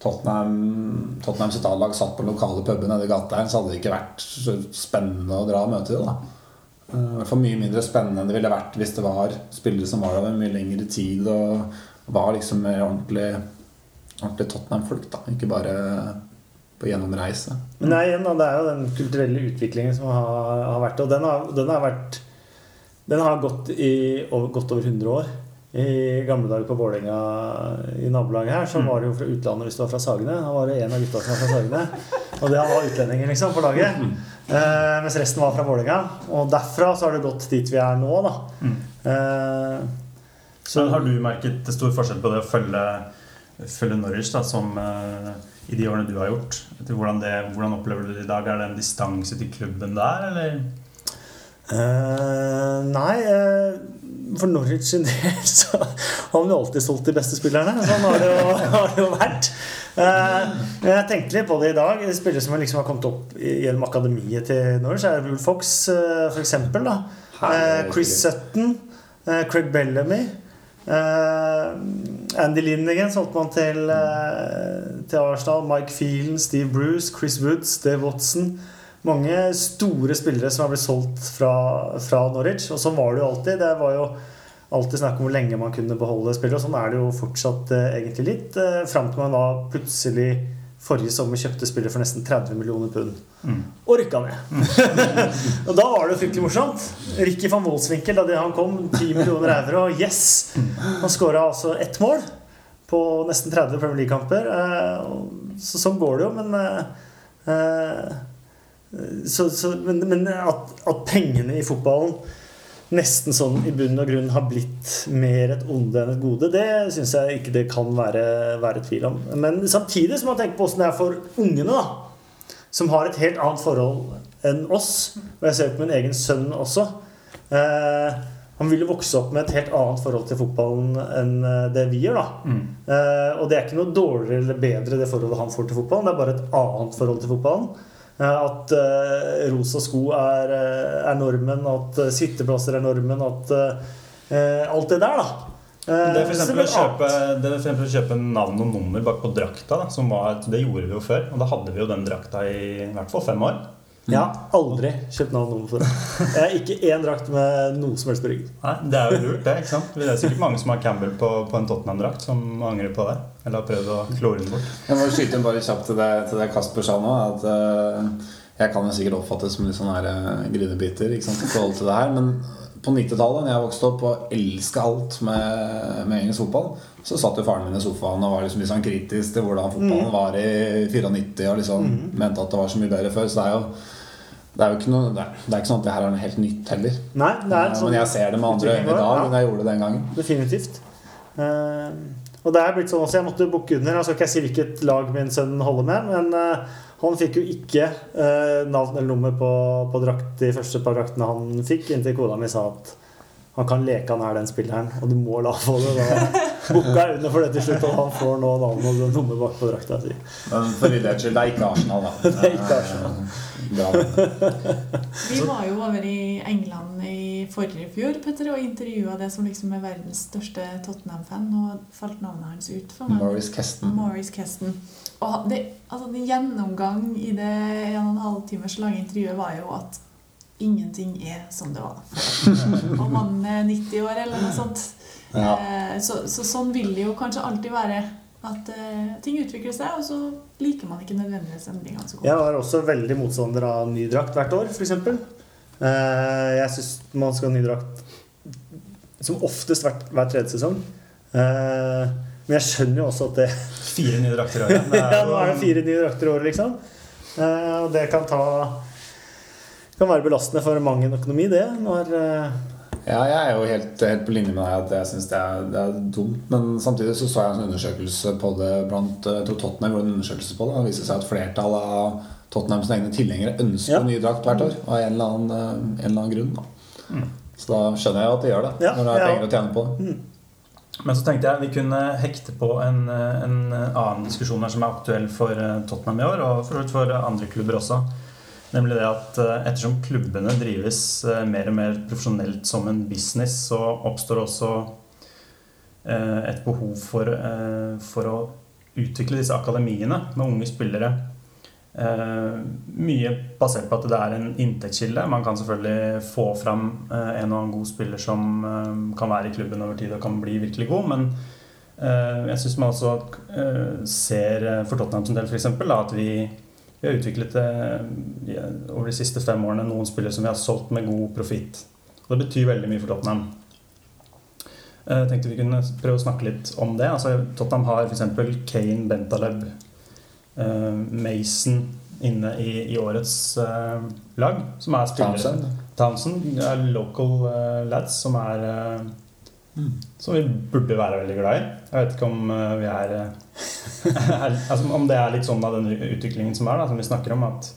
Speaker 4: Tottenham, Tottenham sitt A-lag satt på lokale puben nede i gata her, så hadde det ikke vært så spennende å dra og møte dem. Eh, I hvert fall mye mindre spennende enn det ville vært hvis det var spillere som var der mye lengre tid og var liksom ordentlig, ordentlig Tottenham-folk. da Ikke bare på gjennomreise.
Speaker 3: Men nei, det er jo den kulturelle utviklingen som har, har vært Og den har, den har vært Den har gått i over, godt over 100 år. I gamle dager på Vålerenga i nabolaget her, så var det jo fra utlandet hvis du var fra Sagene. Da var det en av gutta som var fra Sagene. Og det han var utlendinger, liksom, på laget. Eh, mens resten var fra Vålerenga. Og derfra så har det gått dit vi er nå, da. Eh,
Speaker 2: Så har du merket stor forskjell på det å følge, følge Norwich da, som eh, i de årene du har gjort? Hvordan, det, hvordan opplever du det i dag? Er det en distanse til klubben der, eller?
Speaker 3: Eh, nei, eh, for Norwich sin del så har man jo alltid solgt de beste spillerne. Sånn har det jo, har det jo vært. Eh, men jeg tenkte litt på det i dag. Spillere som liksom har kommet opp gjennom akademiet til Norwich, er Will Fox, eh, eksempel. Eh, Chris Sutton, eh, Craig Bellamy. Eh, Andy Linnigan solgte man til, eh, til Arsenal. Mike Phelan, Steve Bruce, Chris Woods, Dave Watson. Mange store spillere som har blitt solgt fra, fra Norwich. Og sånn var det jo alltid. Det var jo alltid snakk om hvor lenge man kunne beholde spillere. Og sånn er det jo fortsatt eh, egentlig litt. Eh, Fram til man da plutselig forrige sommer kjøpte spillere for nesten 30 millioner pund. Og rykka ned. og da var det jo fryktelig morsomt. Ricky van Wolfswinkel, da han kom, 10 millioner euro. Yes! Han skåra altså ett mål på nesten 30 Premier League-kamper. Eh, Så sånn går det jo, men eh, eh, så, så, men, men at, at pengene i fotballen nesten sånn i bunn og grunn har blitt mer et onde enn et gode, det syns jeg ikke det kan være, være tvil om. Men samtidig så må man tenke på åssen det er for ungene, da. Som har et helt annet forhold enn oss. Og jeg ser på min egen sønn også. Eh, han vil jo vokse opp med et helt annet forhold til fotballen enn eh, det vi gjør. da Eh, Og det er ikke noe dårligere eller bedre det forholdet han får til fotballen. Det er bare et annet forhold til fotballen. Eh, At eh, rosa sko er, eh, er normen, at sitteplasser er normen, at alt det der, da.
Speaker 2: Det
Speaker 3: er
Speaker 2: f.eks. å, kjøpe, det er for å kjøpe navn og nummer bak på drakta, da, som var, det gjorde vi jo før. Og da hadde vi jo den drakta i, i hvert fall fem år.
Speaker 3: Jeg har aldri kjøpt navn nummer for. Jeg har ikke én drakt med noe som helst på ryggen.
Speaker 2: Nei, Det er jo lurt, det. ikke sant? Det er sikkert mange som har Campbell på, på en Tottenham-drakt, som angrer på det. Eller har prøvd å klore den bort.
Speaker 4: Jeg må skyte inn bare kjapt til det, til det Kasper sa nå. At Uh, jeg kan jo sikkert oppfattes som litt sånn her uh, grinebiter i forhold til det her. Men på 90-tallet, da jeg vokste opp og elska alt med, med engelsk fotball, så satt jo faren min i sofaen og var liksom litt sånn kritisk til hvordan fotballen var i 94 og liksom mente at det var så mye bedre før. Så det er jo det er jo ikke noe, det er, det er ikke sånn at det her er noe helt nytt heller.
Speaker 3: Nei, det er
Speaker 4: Eh,
Speaker 3: sånn
Speaker 4: Men jeg ser det med andre øyne i dag
Speaker 3: Ja.
Speaker 4: enn jeg gjorde det den gangen.
Speaker 3: Definitivt. Uh, og det er blitt sånn også, Jeg måtte bukke under. Jeg skal ikke si hvilket lag min sønn holder med, men uh, han fikk jo ikke uh, navn eller nummer på, på drakt, de første par draktene han fikk, inntil kona mi sa at han kan leke han er den spilleren, og du må la få det. Da bukka jeg under for det til slutt, og han får nå navnet og nummer bak på drakta si.
Speaker 4: Men for idretts det er ikke Arsenal, da.
Speaker 3: Det er ikke Arsenal.
Speaker 5: Vi var jo over i England i forrige fjor Petter, og intervjua det som liksom er verdens største Tottenham-fan. Og falt navnet hans ut for meg.
Speaker 4: Morris Keston.
Speaker 5: Maurice Keston. Og det, altså, det gjennomgang i det en og en halv timers lange intervjuet var jo at ingenting er som det var før. Og mannen er 90 år, eller noe sånt.
Speaker 4: Ja.
Speaker 5: Eh, Så, så sånn vil det jo kanskje alltid være. At uh, ting utvikler seg, og så liker man ikke nødvendigvis endringene så godt.
Speaker 3: Jeg var også veldig motstander av ny drakt hvert år, f.eks. Uh, jeg syns man skal ha ny drakt som oftest hvert, hver tredje sesong. Uh, men jeg skjønner jo også at det
Speaker 2: Fire nye drakter i året.
Speaker 3: Ja,
Speaker 2: er
Speaker 3: nå er det fire nye drakter i året, liksom. Eh, og det kan ta kan være belastende for mang en økonomi, det. Når eh,
Speaker 4: Ja, jeg er jo helt, helt på linje med deg at jeg syns det, er- det er dumt. Men samtidig så så jeg en undersøkelse på det blant jeg tror Tottenham gjorde en undersøkelse på det. Og det viser seg at flertallet av Tottenhams egne tilhengere ønsker
Speaker 3: Ja.
Speaker 4: ny drakt hvert år. Av en eller annen, eh, en eller annen grunn. Da. Så da skjønner jeg jo at de gjør det.
Speaker 3: Ja,
Speaker 4: når det er
Speaker 3: ja.
Speaker 4: penger å tjene på det.
Speaker 2: Men så tenkte jeg vi kunne hekte på en, en annen diskusjon her som er aktuell for eh, Tottenham i år, og for, for andre klubber også. Nemlig det at eh, ettersom klubbene drives eh, mer og mer profesjonelt som en business, så oppstår også eh, et behov for, for å utvikle disse akademiene med unge spillere. Mye basert på at det er en inntektskilde. Man kan selvfølgelig få fram en og annen god spiller som kan være i klubben over tid og kan bli virkelig god, men jeg syns man også ser for Tottenham som del eksempel, at vi, vi har utviklet eh, over de siste fem årene noen spillere som vi har solgt med god profitt. Og det betyr veldig mye for Tottenham. Jeg tenkte vi kunne prøve å snakke litt om det. Altså, Tottenham har f.eks. Kane, Bentaleb, eh, Mason inne i, i årets eh, lag. Som er spillere
Speaker 4: Townsend.
Speaker 2: Townsend er local eh, lads som er eh, Som vi burde være veldig glad i. Jeg vet ikke om eh, vi er, eh, er altså, Om det er litt sånn av den utviklingen som er, da, som vi snakker om, at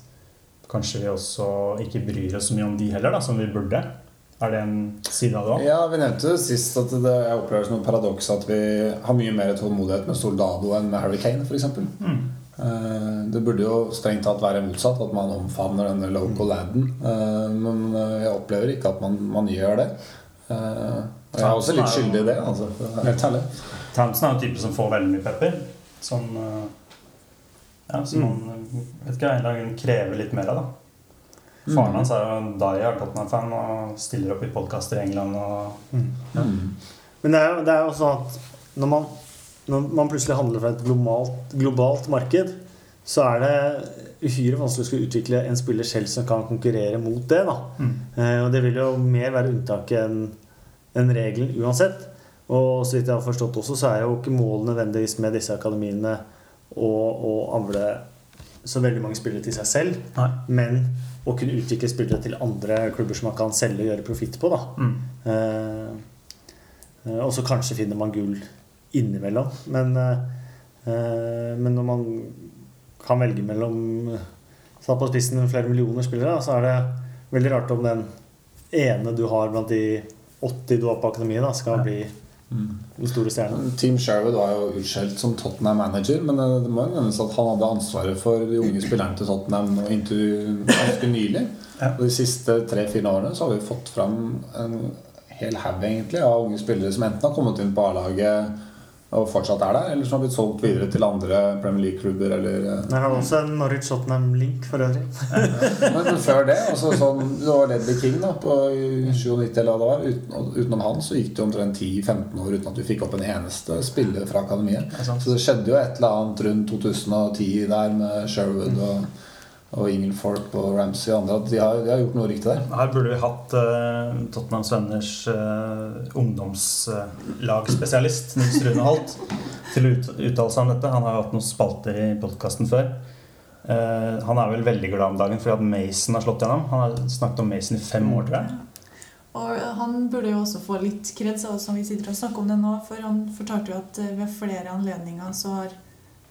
Speaker 2: kanskje vi også ikke bryr oss så mye om de heller, da, som vi burde. Er det en side av det òg?
Speaker 4: Ja, Vi nevnte jo sist at det, jeg opplever som et paradoks at vi har mye mer tålmodighet med Soldado enn med Harry Kane, f.eks.
Speaker 2: Mm.
Speaker 4: Eh, Det burde jo strengt tatt være motsatt, at man omfavner denne local laden. Men jeg opplever ikke at man, man gjør det. Eh, Og jeg er også litt skyldig i det, altså, helt ærlig.
Speaker 2: Townsend er en type som får veldig mye pepper. Som, eh, ja, som
Speaker 3: Mm.
Speaker 2: man vet ikke, en dag krever litt mer av. da Faren hans er jo en die-hard Tottenham-fan og stiller opp i podkaster i England. Og
Speaker 4: Mm.
Speaker 3: Men det er det er jo sånn at når man, når man plutselig handler fra et globalt, globalt marked, så er det uhyre vanskelig å skulle utvikle en spiller selv som kan konkurrere mot det. da.
Speaker 2: Mm.
Speaker 3: Eh, og det vil jo mer være unntaket enn enn regelen uansett. Og så vidt jeg har forstått også, så er jo ikke målet nødvendigvis med disse akademiene å, å avle så veldig mange spillere til seg selv,
Speaker 2: Nei.
Speaker 3: men å kunne utvikle spillere til andre klubber som man kan selge og gjøre profitt på.
Speaker 2: Mm.
Speaker 3: Eh, eh, og så kanskje finner man gull innimellom. Men, eh, eh, men når man kan velge mellom Satt på spissen flere millioner spillere, så er det veldig rart om den ene du har blant de 80 du har på akademiet, da, skal
Speaker 2: Ja.
Speaker 3: bli den store stjerna.
Speaker 4: Team Sherwood var jo utskjelt som Tottenham-manager, men det må jo nevnes at han hadde ansvaret for de unge spillerne til Tottenham inntil ganske nylig.
Speaker 2: Ja.
Speaker 4: Og de siste tre-fire årene så har vi fått fram en hel haug egentlig av unge spillere som enten har kommet inn på A-laget og fortsatt er der, eller som har blitt solgt videre til andre Premier League-klubber. eller... Jeg
Speaker 3: Men har også en Norwich Tottenham-link for øvrig.
Speaker 4: Men, før det, altså sånn, det var Ledley King da, på i 97 eller hva det var. Uten, utenom han så gikk det omtrent 10-15 år uten at vi fikk opp en eneste spiller fra akademiet.
Speaker 2: Det.
Speaker 4: Så det skjedde jo et eller annet rundt 2010 der med Sherwood og, og Ingelthorpe og Ramsey og andre. De har, de har gjort noe riktig der.
Speaker 2: Her burde vi hatt uh, Tottenhams Venners uh, ungdomslagspesialist Nils Rune Holt til å ut, uttale seg om dette. Han har jo hatt noen spalter i podkasten før. Uh, han er vel veldig glad om dagen fordi at Mason har slått gjennom. Han har snakket om Mason i fem år, tror jeg.
Speaker 5: Og han burde jo også få litt kreds av oss som vi sitter og snakker om det nå, for han fortalte jo at eh, ved flere anledninger så har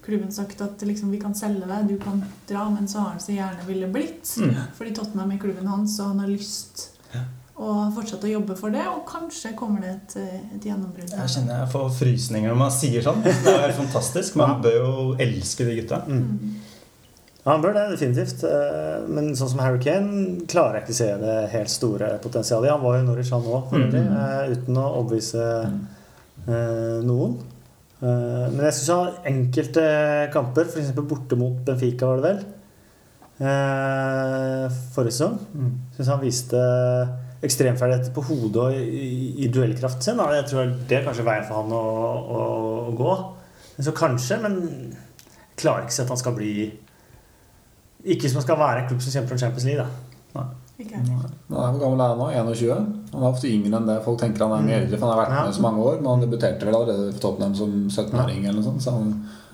Speaker 5: klubben sagt at liksom, vi kan selge deg, du kan dra, men så har han så gjerne ville blitt.
Speaker 2: Mm.
Speaker 5: Fordi Tottenham er klubben hans, og han har lyst og fortsette å jobbe for det, og kanskje kommer det et, eh, et gjennombrudd.
Speaker 2: Jeg kjenner jeg får frysninger når man sier sånn. Det er helt fantastisk. Man bør jo elske de gutta.
Speaker 5: Mm.
Speaker 3: Ja, han bør det, definitivt. Eh, Men sånn som Harry Kane klarer jeg ikke å se det helt store potensialet i. Han var jo i Norwich, han òg,
Speaker 2: Mm.
Speaker 3: eh, uten å overbevise eh, noen. Eh, Men jeg syns han har enkelte kamper, f.eks. borte mot Benfica, var det vel, eh, forrige sesong.
Speaker 2: Mm.
Speaker 3: Syns han viste ekstremferdigheter på hodet og i, i, i duellkraften sin. Jeg tror det er kanskje veien for han å, å, å gå. Så kanskje, men jeg klarer ikke å se at han skal bli Ikke hvis man skal være en klubb som kjemper om Champions League. Da.
Speaker 5: Ikke?
Speaker 4: Han er Hvor gammel er han nå? 21? Han er ofte yngre enn det folk tenker han er mye eldre. For han har vært
Speaker 3: Ja.
Speaker 4: med så mange år. Men han debuterte vel allerede for Tottenham som 17-åring. eller noe sånt Så han,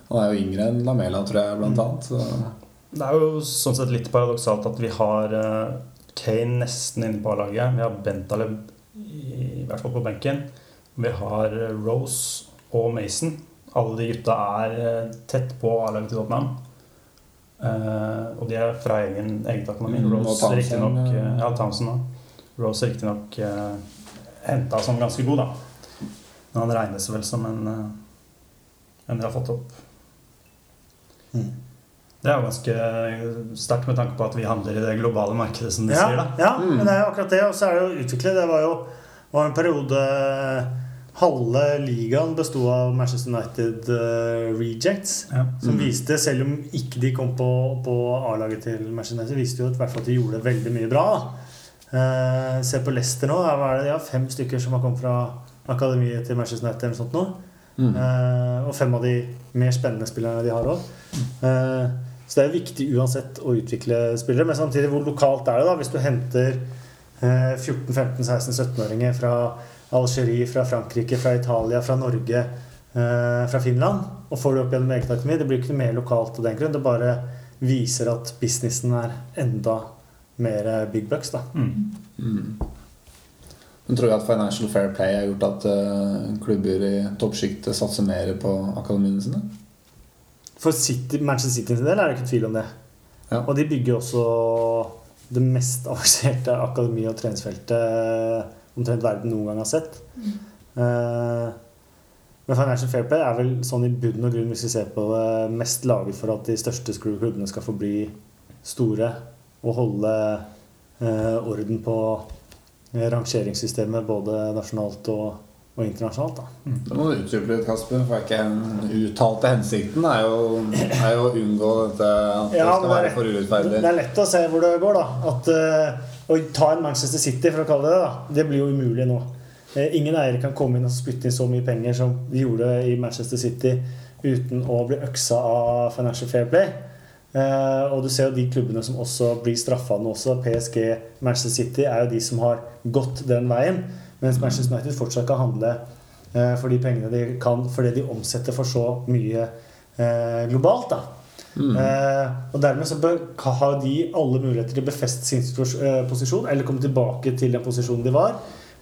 Speaker 4: han er jo yngre enn Lamela, tror jeg, blant annet. Så.
Speaker 2: Det er jo sånn sett litt paradoksalt at vi har eh, Kane nesten inne på A-laget. Vi har Bentaleb i, i hvert fall på benken. Vi har eh, Rose og Mason. Alle de gutta er eh, tett på A-laget til Tottenham. Eh, og de er fra egen, eget økonomi.
Speaker 4: Mm,
Speaker 2: Rose
Speaker 4: Townsend,
Speaker 2: riktignok
Speaker 4: ja.
Speaker 2: uh. Rose riktignok uh, henta som ganske god, da. Men han regnes vel som en eh, en de har fått opp.
Speaker 3: Mm.
Speaker 2: Det er jo ganske sterkt med tanke på at vi handler i det globale markedet, som de
Speaker 3: Ja,
Speaker 2: sier. da.
Speaker 3: ja
Speaker 4: Mm.
Speaker 3: men det er jo akkurat det. Og så er det jo utviklet. Det var jo var en periode Halve ligaen besto av Manchester United uh, rejects.
Speaker 2: Ja.
Speaker 3: Som
Speaker 4: Mm.
Speaker 3: viste, selv om ikke de kom på, på A-laget til Manchester United, viste jo at, hvert fall at de gjorde veldig mye bra. da. Eh, se på Leicester nå. Hva er det ja, fem stykker som har kommet fra akademiet til Manchester United. eller sånt nå.
Speaker 4: Mm.
Speaker 3: Uh, og fem av de mer spennende spillerne de har òg. Uh, så det er viktig uansett å utvikle spillere. Men samtidig, hvor lokalt er det da hvis du henter eh, 14-15-16-17-åringer fra Algerie, fra Frankrike, fra Italia, fra Norge, eh, fra Finland, og får det opp gjennom egen økonomi? Det blir ikke noe mer lokalt av den grunn. Det bare viser at businessen er enda mer big bucks. da.
Speaker 2: Mm.
Speaker 4: Mm. Men tror du at Financial Fair Play har gjort at uh, klubber i toppsjiktet satser mer på akademiene sine?
Speaker 3: For City, Manchester City sin del er det ikke tvil om det.
Speaker 4: Ja.
Speaker 3: Og de bygger også det mest avanserte akademi- og treningsfeltet omtrent verden noen gang har sett.
Speaker 5: Mm.
Speaker 3: Men Financial Fair Play er vel sånn i bunn og grunn, hvis vi ser på det, mest laget for at de største klubbene skal få bli store og holde eh, orden på eh, rangeringssystemet både nasjonalt og, og internasjonalt. Da.
Speaker 4: Det må du utdype litt, Kasper. For ikke den uttalte hensikten er jo, er jo å unngå dette at det skal være for urettferdig.
Speaker 3: Det er lett å se hvor det går, da. At Å ta en Manchester City, for å kalle det det, da, det blir jo umulig nå. Eh, ingen eiere kan komme inn og spytte inn så mye penger som de gjorde i Manchester City uten å bli øksa av Financial Fair Play. Eh, og du ser jo de klubbene som også blir straffa nå også. PSG, Manchester City er jo de som har gått den veien. Mens Manchester United fortsatt kan handle eh, for de pengene de kan fordi de omsetter for så mye eh, globalt. da
Speaker 4: Mm.
Speaker 3: Eh, og dermed så bør, har de alle muligheter til å befeste sin eh, posisjon eller komme tilbake til den posisjonen de var.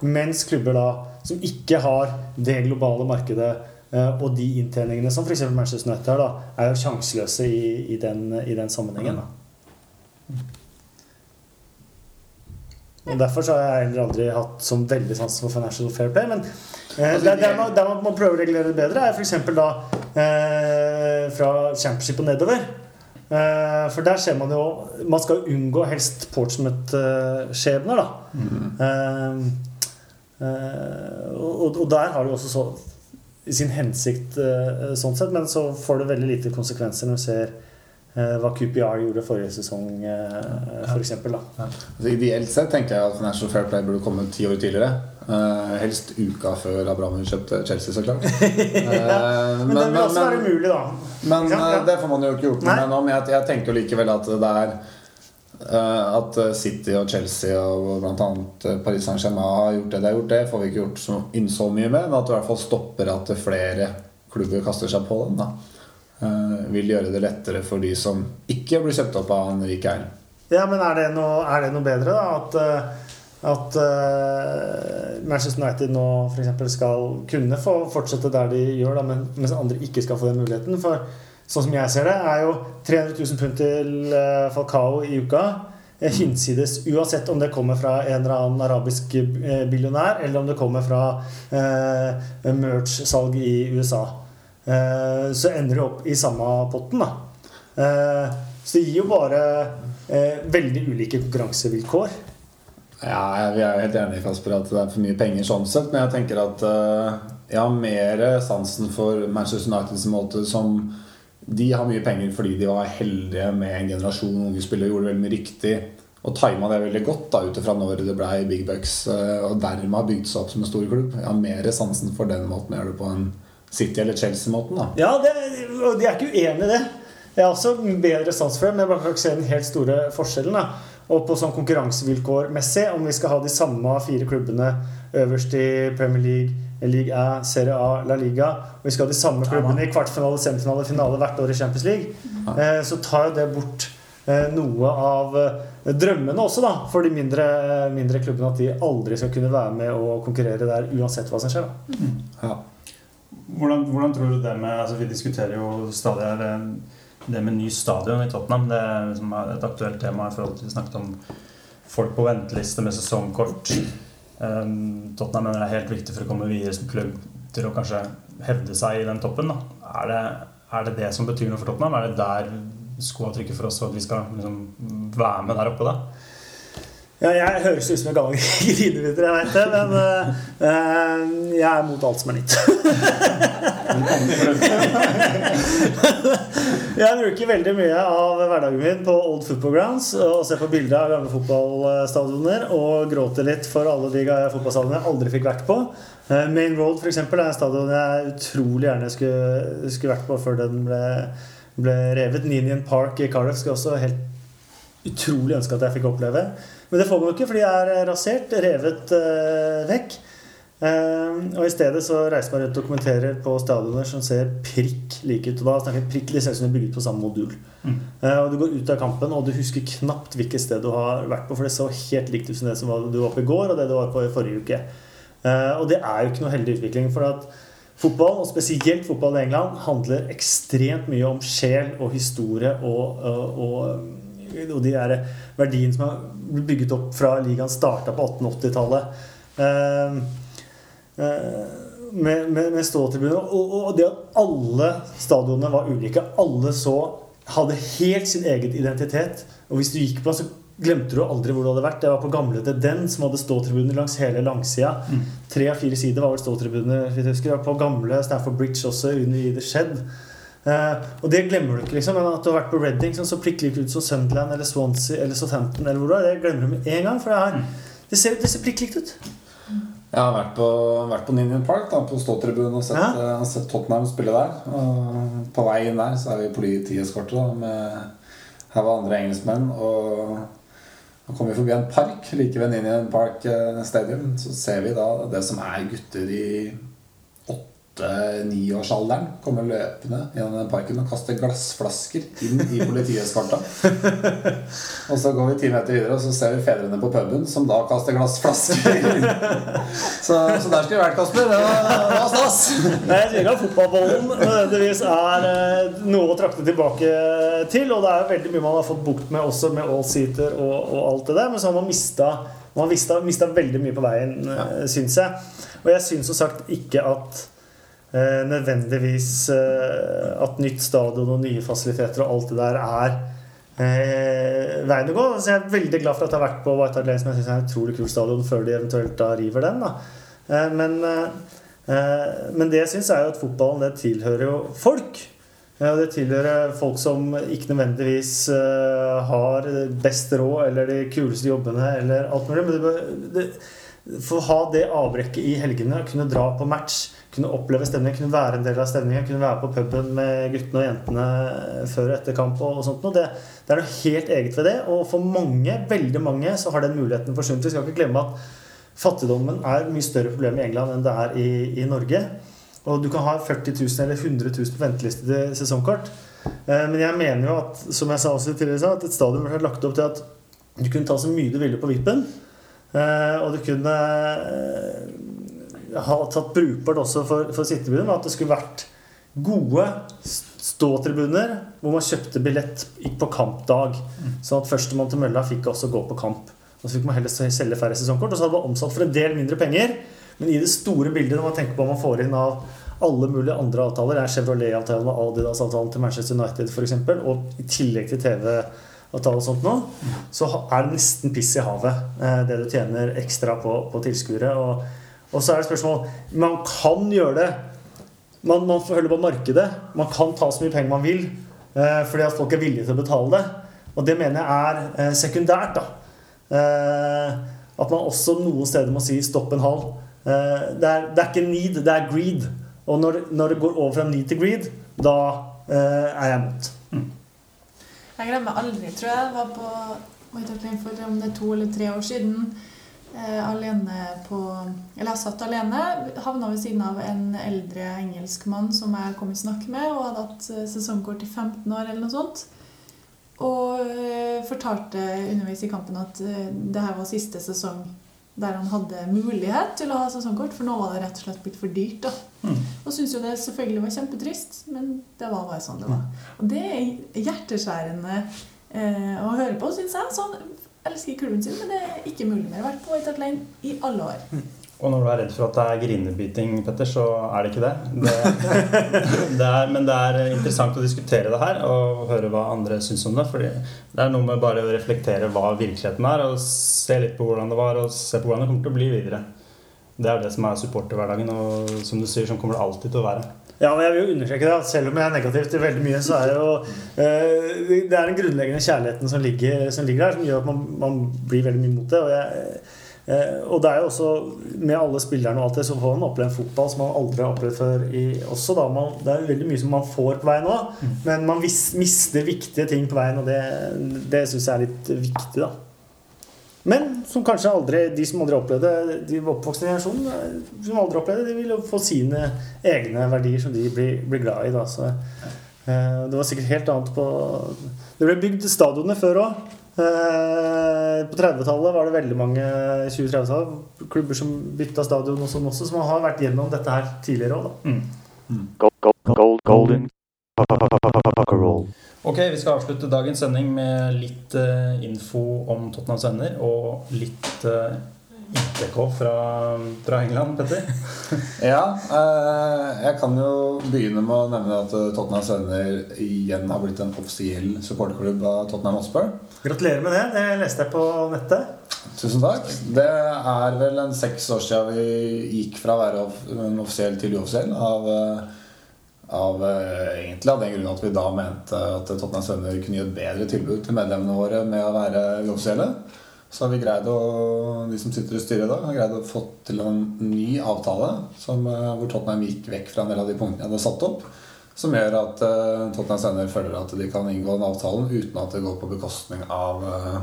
Speaker 3: Mens klubber da som ikke har det globale markedet eh, og de inntjeningene som f.eks. Manchester United har, da, er jo sjanseløse i, i, den, i den sammenhengen. Da. Og Derfor så har jeg heller aldri hatt som veldig sans for Financial Fair Play. Men eh,
Speaker 4: Altså,
Speaker 3: der, der, man, der man prøver å regulere det bedre, er f.eks. da eh, fra Championship og nedover. Eh, for der ser man jo Man skal jo unngå helst Portsmouth-skjebner, da.
Speaker 4: Mm.
Speaker 3: Eh, Eh, og, og der har det jo også så, sin hensikt eh, sånn sett, men så får det veldig lite konsekvenser når du ser eh, hva QPR gjorde forrige sesong, eh, for eksempel, da.
Speaker 4: Altså, ideelt sett tenker jeg at National Fair Play burde komme ti år tidligere. Eh, helst uka før Abramovic kjøpte Chelsea, så klart. Eh,
Speaker 3: Men, det vil også være umulig, da.
Speaker 4: Men
Speaker 3: ja,
Speaker 4: eh,
Speaker 3: Ja.
Speaker 4: det får man jo ikke gjort noe med nå. Men jeg, jeg tenker jo likevel at det er uh, At City og Chelsea og bl.a. Paris Saint-Germain har gjort det de har gjort, det får vi ikke gjort så, inn så mye med. Men at det i hvert fall stopper at flere klubber kaster seg på den. da Eh, Vil gjøre det lettere for de som ikke blir kjøpt opp av en rik eier.
Speaker 3: Ja, men er det noe, er det noe bedre, da? At, eh, at uh, Manchester United nå f.eks. skal kunne få fortsette der de gjør, da, men, mens andre ikke skal få den muligheten? For sånn som jeg ser det, er jo 300 000 pund til uh, Falcao i uka eh, hinsides uansett om det kommer fra en eller annen arabisk billionær, eller om det kommer fra eh, merch-salg i USA. Eh, så ender det opp i samme potten, da. Eh, så det gir jo bare eh, veldig ulike konkurransevilkår.
Speaker 4: Ja, vi er helt enige Kasper, at det er for mye penger sånn sett. Men jeg tenker at eh, jeg har mer sansen for Manchester Uniteds måte som De har mye penger fordi de var heldige med en generasjon unge spillere gjorde veldig mye riktig. Og tima det veldig godt da ut ifra når det ble big bucks, eh, og dermed har bygd seg opp som en stor klubb. Jeg har mer sansen for den måten jeg gjør det på enn City- eller Chelsea-måten. da
Speaker 3: Ja, det, de er ikke uenig i det. Jeg har også bedre sans for det, men jeg kan ikke se den helt store forskjellen. da. Og på sånn konkurransevilkårmessig, om vi skal ha de samme fire klubbene øverst i Premier League, League A, Serie A, La Liga, og vi skal ha de samme klubbene i kvartfinale, semifinale, finale hvert år i Champions League, eh, så tar jo det bort eh, noe av eh, drømmene også, da, for de mindre, mindre klubbene. At de aldri skal kunne være med og konkurrere der uansett hva som skjer. da.
Speaker 4: Ja.
Speaker 2: Hvordan, hvordan tror du det med altså Vi diskuterer jo stadig her det med ny stadion i Tottenham. Det er et aktuelt tema i forhold til vi snakket om folk på venteliste med sesongkort. Um, Tottenham mener det er helt viktig for å komme videre som klubb til å kanskje hevde seg i den toppen. Er, det, er det det som betyr noe for Tottenham? Er det der skoa trykker for oss for at vi skal liksom, være med der oppe da?
Speaker 3: Ja, jeg høres ut som en gammel grinebiter, jeg vet det, men eh, jeg er mot alt som er nytt. jeg bruker veldig mye av hverdagen min på Old Football Grounds og ser på bilder av gamle fotballstadioner og gråter litt for alle de fotballstadionene jeg aldri fikk vært på. Eh, Main Road for eksempel, er en stadion jeg utrolig gjerne skulle, skulle vært på før den ble, ble revet. Ninian Park i Cardiff skulle også helt utrolig ønske at jeg fikk oppleve. Men det får man jo ikke, for de er rasert, revet eh, vekk. Eh, og i stedet så reiser man rundt og kommenterer på stadioner som ser prikk like ut. Og da snakker jeg prikk, ser som er bygget på samme modul.
Speaker 2: Mm.
Speaker 3: Eh, og du går ut av kampen, og du husker knapt hvilket sted du har vært på, for det så helt likt ut som det som du var på i går, og det du var på i forrige uke. Eh, og det er jo ikke noe heldig utvikling. for at Fotball, og spesielt fotball i England, handler ekstremt mye om sjel og historie og, og, og, og de der verdiene som har blitt bygget opp fra ligaen starta på 1880-tallet. Eh, eh, med, med, med ståtribuner. Og, og det at alle stadionene var ulike. Alle så hadde helt sin egen identitet. Og hvis du gikk på den, så glemte du aldri hvor du hadde vært. Det var på gamle til den som hadde ståtribuner langs hele langsida. Tre av fire sider var vel ståtribuner. På gamle Stanford Bridge også, under i The Shed. Eh, og det glemmer du ikke. liksom Men At du har vært på Reading, sånn, så du ikke ut som Sunderland eller Swansea eller Southampton. eller hvor du er, Det glemmer du med en gang. For det, er, det ser, det ser prikk likt ut.
Speaker 4: Jeg har vært på, vært på Ninian Park, da, på ståtribunen, og sett,
Speaker 3: Ja.
Speaker 4: uh, sett Tottenham spille der. Og på vei inn der så er vi politieskorte her var andre engelskmenn. Og nå kommer vi forbi en park like ved Ninian Park eh, Stadium. Så ser vi da det som er gutter i åtte-niårsalderen kommer løpende gjennom den parken og kaster glassflasker inn i politieskorta. og så går vi ti meter videre, og så ser vi fedrene på puben som da kaster glassflasker. Så, så der skulle vi vært, Kasper. Det var, stas.
Speaker 3: Nei, Jeg ikke at fotballbollen nødvendigvis er eh, noe å trakte tilbake til. Og det er veldig mye man har fått bukt med også med all-seater og, og alt det der. Men så har man mista man har mista, mista veldig mye på veien, ja. syns jeg. Og jeg syns som sagt ikke at eh, nødvendigvis eh, at nytt stadion og nye fasiliteter og alt det der er eh, veien å gå. Så jeg er veldig glad for at jeg har vært på White Hart Lane, som jeg synes er en utrolig kul stadion, før de eventuelt da river den. da Eh, men, eh, eh, men det jeg syns, er jo at fotballen det tilhører jo folk. Ja, det tilhører folk som ikke nødvendigvis eh, har best råd eller de kuleste jobbene eller alt mulig. Men det, det, for å ha det avbrekket i helgene, kunne dra på match, kunne oppleve stemningen, kunne være en del av stemningen, kunne være på puben med guttene og jentene før og etter kamp og, sånt Og Det, det er noe helt eget ved det. Og for mange, veldig mange, så har den muligheten forsvunnet. Vi skal ikke glemme at fattigdommen er et mye større problem i England enn det er i, i Norge. Og du kan ha 40 000 eller 100 000 på venteliste til sesongkort. Eh, Men jeg mener jo at som jeg sa også tidligere, at et stadion ble lagt opp til at du kunne ta så mye du ville på vippen. Eh, Og du kunne eh, ha tatt brukbart også for, for sittetribunen, at det skulle vært gode ståtribuner hvor man kjøpte billett på kampdag. Sånn at førstemann til mølla fikk også gå på kamp. Og så fikk man heller selge færre sesongkort, og så hadde man omsatt for en del mindre penger. Men i det store bildet, når man tenker på hva man får inn av alle mulige andre avtaler, er Chevrolet-avtalen og Adidas-avtalen til Manchester United f.eks., og i tillegg til TV-avtale og sånt nå, så er det nesten piss i havet, eh, det du tjener ekstra på, på tilskuere. Og, og så er det spørsmål Man kan gjøre det. Man, man får holde på markedet. Man kan ta så mye penger man vil, eh, fordi at folk er villige til å betale det. Og det mener jeg er eh, sekundært. da Eh, At man også noen steder må si 'stopp en halv'. Eh, det, er, det er ikke need, det er greed. Og når, når det går over fra need til greed, da eh, er jeg mot.
Speaker 5: Jeg glemmer aldri, tror jeg. var på om det er to eller tre år siden. Eh, alene på Eller jeg satt alene. Havna ved siden av en eldre engelskmann som jeg kom i snakk med, og hadde hatt eh, sesongkort i 15 år eller noe sånt. Og eh, fortalte underveis i kampen at det her var siste sesong der han hadde mulighet til å ha sesongkort, for nå var det rett og slett blitt for dyrt. da. Og syntes jo det selvfølgelig var kjempetrist, men det var bare sånn det var. Og det er hjerteskjærende eh, å høre på, syns jeg. Sånn, elsker klubben sin, men det er ikke mulig mer. Vært på White Hart Lane i alle år.
Speaker 2: Og når du er redd for at det er grinebiting, Petter, så er det ikke det. det, det er, men det er interessant å diskutere det her og høre hva andre syns om det. fordi det er noe med bare å reflektere hva virkeligheten er, og se litt på hvordan det var, og se på hvordan det kommer til å bli videre. Det er det som er supporterhverdagen, og som du sier, som kommer det alltid til å være.
Speaker 3: Ja, men jeg vil jo understreke det at Selv om jeg er negativ til veldig mye, så er det jo uh, Det er den grunnleggende kjærligheten som ligger, som ligger der, som gjør at man, man blir veldig mye mot det. Og, jeg, uh, og det er jo også Med alle spillerne og alt det, så får man oppleve en fotball som man aldri har opplevd før. I, også da man, Det er veldig mye som man får på veien òg, men man vis, mister viktige ting på veien, og det, det syns jeg er litt viktig, da. Men som kanskje aldri, de som aldri opplevde de oppvoksne generasjonen, eh, som aldri opplevde det, de vil jo få sine egne verdier som de blir, blir glad i. Da. Så, eh, det var sikkert helt annet på Det ble bygd stadioner før òg. Eh, på 30-tallet var det veldig mange 20-30-tallet klubber som bytta stadion og sånn også, så man har vært gjennom dette her tidligere òg, da.
Speaker 1: Gold, gold, gold, golden.
Speaker 2: Ok, vi skal avslutte dagens sending med litt uh, info om Tottenhams venner og litt uh, ITK fra, fra England, Petter.
Speaker 4: Ja, Uh, jeg kan jo begynne med å nevne at eh, Tottenhams Venner igjen har blitt en offisiell supporterklubb av Tottenham Hotspur.
Speaker 3: Gratulerer med det. Det leste jeg på nettet.
Speaker 4: Tusen takk. Det er vel en seks år siden vi gikk fra å være off- en offisiell til uoffisiell. Av, eh, av eh, egentlig av den grunn at vi da mente at Tottenham Venner kunne gi et bedre tilbud til medlemmene våre med å være uoffisielle. Så har vi greid å, de som sitter i styret i dag, har greid å få til en ny avtale som, eh, hvor Tottenham gikk vekk fra en del av de punktene jeg hadde satt opp. Som gjør at uh, Tottenham Venner føler at de kan inngå den avtalen uten at det går på bekostning av uh,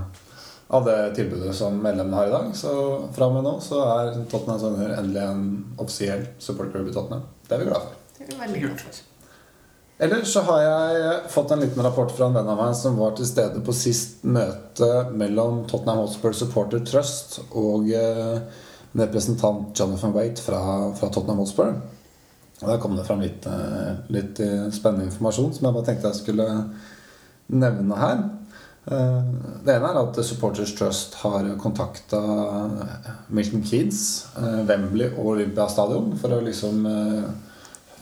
Speaker 4: av det tilbudet som medlemmene har i dag. Så fra og med nå så er Tottenham Sønner endelig en offisiell supporterklubb i Tottenham. Det er vi glad for.
Speaker 5: Veldig glad for.
Speaker 4: Eller så har jeg fått en liten rapport fra en venn av meg som var til stede på sist møte mellom Tottenham Hotspur Supporter Trust og eh, representant Jonathan Waite fra, fra Tottenham Hotspur. Og Der kom det fram litt, eh, litt eh, spennende informasjon som jeg bare tenkte jeg skulle nevne her. Eh, Det ene er at Supporters Trust har kontakta Milton eh, Wembley og Olympiastadion for å liksom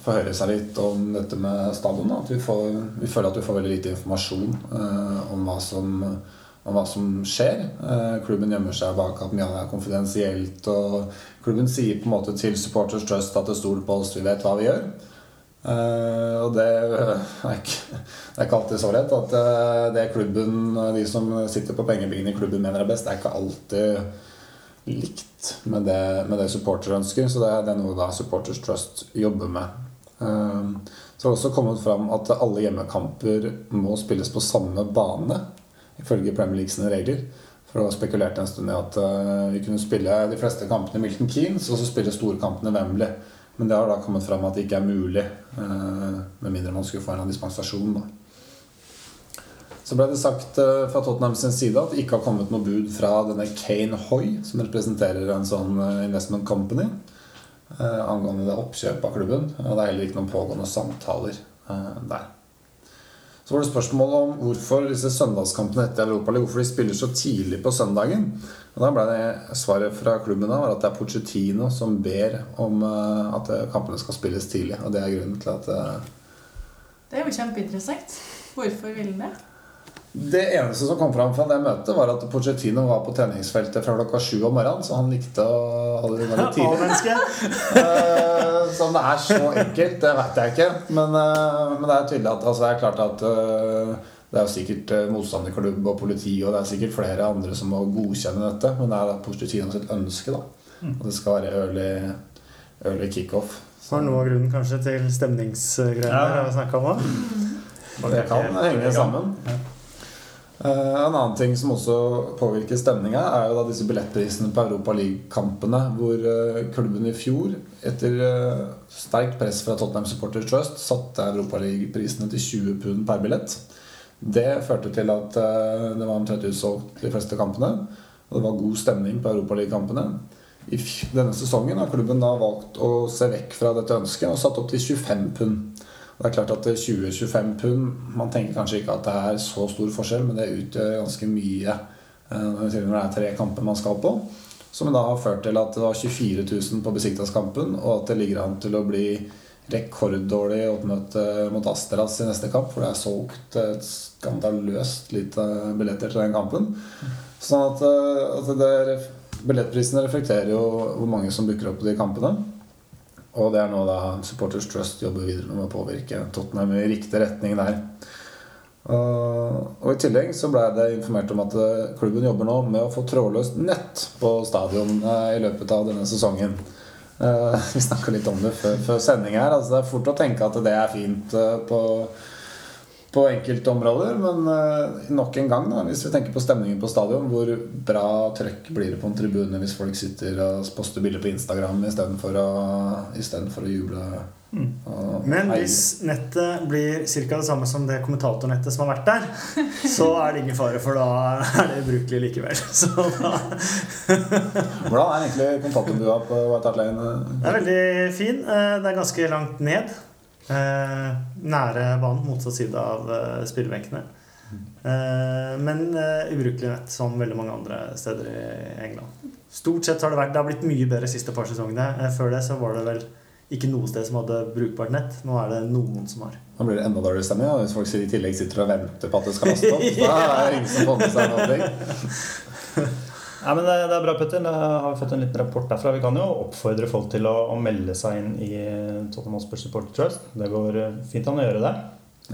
Speaker 4: eh, få høre seg litt om dette med stadion. At vi, får, vi føler at vi får veldig lite informasjon eh, om hva som, om hva som skjer. Eh, klubben gjemmer seg bak at mye er konfidensielt. Og klubben sier på en måte til Supporters Trust at det stoler på oss, vi vet hva vi gjør. Eh, og det er, ikke, det er ikke alltid så lett at eh, det klubben, de som sitter på pengebingen i klubben mener er best, det er ikke alltid likt med det, med det supportere ønsker. Så det det er noe da Supporters Trust jobber med. Eh, så har det også kommet fram at alle hjemmekamper må spilles på samme bane, ifølge Premier Leagues regler. For å spekulert en stund i at eh, vi kunne spille de fleste kampene i Milton Keynes, og så spille storkampene i Wembley. Men det har da kommet fram at det ikke er mulig, eh, med mindre man skulle få en dispensasjon. Da. Så ble det sagt eh, fra Tottenham sin side at det ikke har kommet noe bud fra denne Kane Hoy, som representerer en sånn investment company, angående det oppkjøpet av klubben. Og det er heller ikke noen pågående samtaler eh, der. Så var det spørsmål om hvorfor disse søndagskampene etter Europaligaen hvorfor de spiller så tidlig på søndagen. Og Da ble det svaret fra klubben da, var at det er Pochettino som ber om eh, at eh, kampene skal spilles tidlig. Og det er grunnen til at eh,
Speaker 5: Det er jo kjempeinteressant. Hvorfor vil han det?
Speaker 4: Det eneste som kom fram fra det møtet, var at Pochettino var på treningsfeltet fra klokka sju om morgenen, så han likte å holde det veldig tidlig. Eh, Så om det er så enkelt, det vet jeg ikke. Men, eh, men det er tydelig at altså, det er klart at eh, det er jo sikkert motstanderklubb og politi og det er sikkert flere andre som må godkjenne dette. Men det er da Pochettino sitt ønske da at det skal være early, early kickoff.
Speaker 3: Var noe av grunnen kanskje til stemningsgreiene
Speaker 2: Ja.
Speaker 3: vi snakka om? òg.
Speaker 4: Det kan henge sammen. Eh, en annen ting som også påvirker stemninga, er jo da disse billettprisene på Europa League-kampene, hvor eh, klubben i fjor, etter eh, sterkt press fra Tottenham Supporters Trust, satte Europa League-prisene til 20 pund per billett. Det førte til at eh, det var omtrent utsolgt de fleste kampene. Og det var god stemning på Europa League-kampene. I denne sesongen har klubben da valgt å se vekk fra dette ønsket og satt opp til 25 pund. Det er klart at 20-25 pund Man tenker kanskje ikke at det er så stor forskjell, men det utgjør ganske mye eh, når det er tre kamper man skal på. Som da har ført til at det var 24 000 på Besiktas-kampen, og at det ligger an til å bli rekorddårlig oppmøte mot Asteras i neste kamp, for det er solgt et skandaløst lite billetter til den kampen. Sånn at, eh, at det, billettprisene reflekterer jo hvor mange som booker opp på de kampene. Og det er noe da Supporters Trust jobber videre med å påvirke Tottenham i riktig retning der. Og, og I tillegg så ble det informert om at eh, klubben jobber nå med å få trådløst nett på stadion eh, i løpet av denne sesongen. Eh, vi snakka litt om det før, før sending her. Altså det er fort å tenke at det er fint på, på enkelte områder, men eh, nok en gang, da, hvis vi tenker på stemningen på stadion, hvor bra trøkk blir det på en tribune hvis folk sitter og poster bilder på Instagram istedenfor å, i stedet for å juble? og
Speaker 3: Men
Speaker 4: heie?
Speaker 3: hvis nettet blir ca. det samme som det kommentatornettet som har vært der, så er det ingen fare, for da er det ubrukelig likevel. Så da,
Speaker 4: Hvordan er egentlig kontantbua på White Hart Lane?
Speaker 3: det er veldig fin. Eh, Det er ganske langt ned. Eh, Nære banen, motsatt side av eh, spillebenkene. Eh, Men eh, ubrukelig nett, som veldig mange andre steder i England. Stort sett har det vært Det har blitt mye bedre de siste par sesongene. Før det så var det vel ikke noe sted som hadde brukbart nett. Nå er det noen som har.
Speaker 4: Da blir det enda dårligere stemning ja. hvis folk i tillegg sitter og venter på at det skal laste opp. Da er det ingen som får med seg noe.
Speaker 2: Ja, men det, det er bra, Petter. Da har vi fått en liten rapport derfra. Vi kan jo oppfordre folk til å, å melde seg inn i Tottenham Hotspur Supporter Trust. Det går eh, fint an å gjøre det.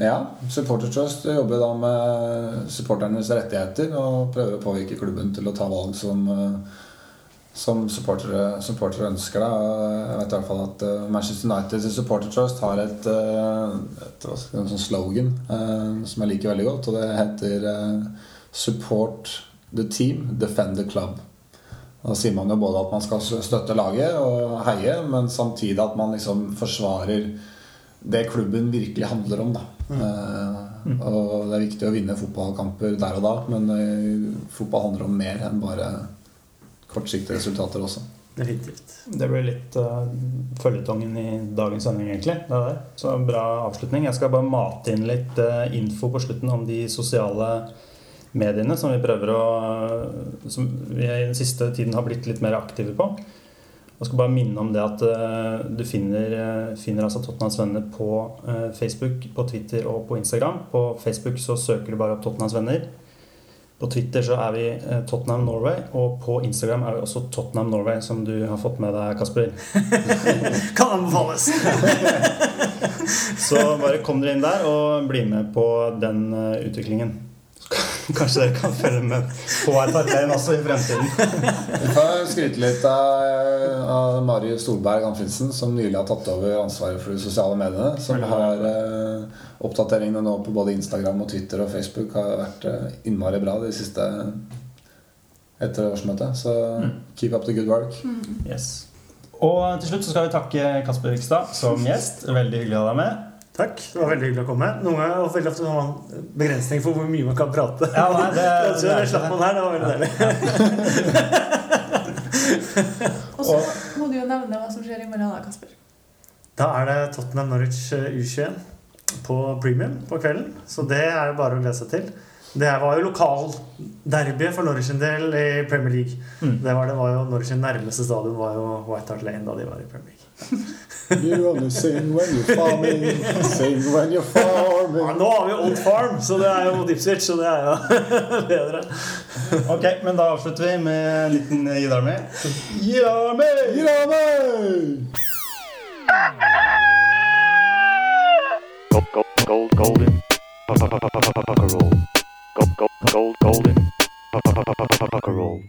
Speaker 4: Ja, Supporter Trust jobber da med supporternes rettigheter og prøver å påvirke klubben til å ta valg som, eh, som supportere, supportere ønsker. Da. Jeg vet i hvert fall at eh, Manchester United til Supporter Trust har et, et, et et sånn slogan som jeg liker veldig godt, og det heter Support the team, defend the club. Da sier man jo både at man skal støtte laget og heie, men samtidig at man liksom forsvarer det klubben virkelig handler om. Da. Eh, og det er viktig å vinne fotballkamper der og da, men eh, fotball handler om mer enn bare kortsiktige resultater også.
Speaker 3: Definitivt.
Speaker 2: Det blir litt uh, føljetongen i dagens sending, egentlig. Det der. Så bra avslutning. Jeg skal bare mate inn litt uh, info på slutten om de sosiale mediene som vi prøver å Som vi i den siste tiden har blitt litt mer aktive på. Jeg skal bare minne om det at eh, du finner, eh, finner altså Tottenhams venner på eh, Facebook, på Twitter og på Instagram. På Facebook så søker du bare opp Tottenhams venner. På Twitter så er vi Tottenham Norway, og på Instagram er vi også Tottenham Norway, som du har fått med deg, Kasper.
Speaker 3: Kan anbefales!
Speaker 2: Så bare kom dere inn der og bli med på den utviklingen. Kanskje dere kan følge med på Lane også i fremtiden.
Speaker 4: Vi får skryte litt av, av Mari Solberg Anfinsen, som nylig har tatt over ansvaret for de sosiale mediene. Som har eh, Oppdateringene nå på både Instagram og Twitter og Facebook har vært eh, innmari bra de siste etter årsmøtet. Så keep up the good work.
Speaker 2: Yes. Og til slutt så skal vi takke Kasper Vikstad som gjest. Veldig hyggelig å ha deg med.
Speaker 3: Takk. Det var veldig hyggelig å komme. Noen ganger, og veldig ofte har man begrensning for hvor mye man kan prate.
Speaker 2: Ja, nei, det,
Speaker 3: det,
Speaker 2: det er
Speaker 3: slapp man her, det var veldig deilig.
Speaker 5: Og så må du jo nevne hva som skjer i morgen, da, Kasper.
Speaker 3: Da er det Tottenham Norwich eh, U21 på premium på kvelden. Så det er jo bare å glede seg til. Det var jo lokalderbyet for Norwich sin del i Premier League.
Speaker 2: Mm.
Speaker 3: Det var, det var jo Norwich sin nærmeste stadion var jo White Hart Lane da de var i Premier League.
Speaker 4: You only sing when you're farming, sing when you're farming.
Speaker 3: Ja, nå har vi Old Farm, så det er jo Dipswich, så det er jo bedre.
Speaker 2: Ok, men da avslutter vi med en liten Gi deg med. Gi deg med!
Speaker 4: Gi deg meg!
Speaker 1: Gold, gold, gold. Roll. Gold, gold, golden. Rock roll.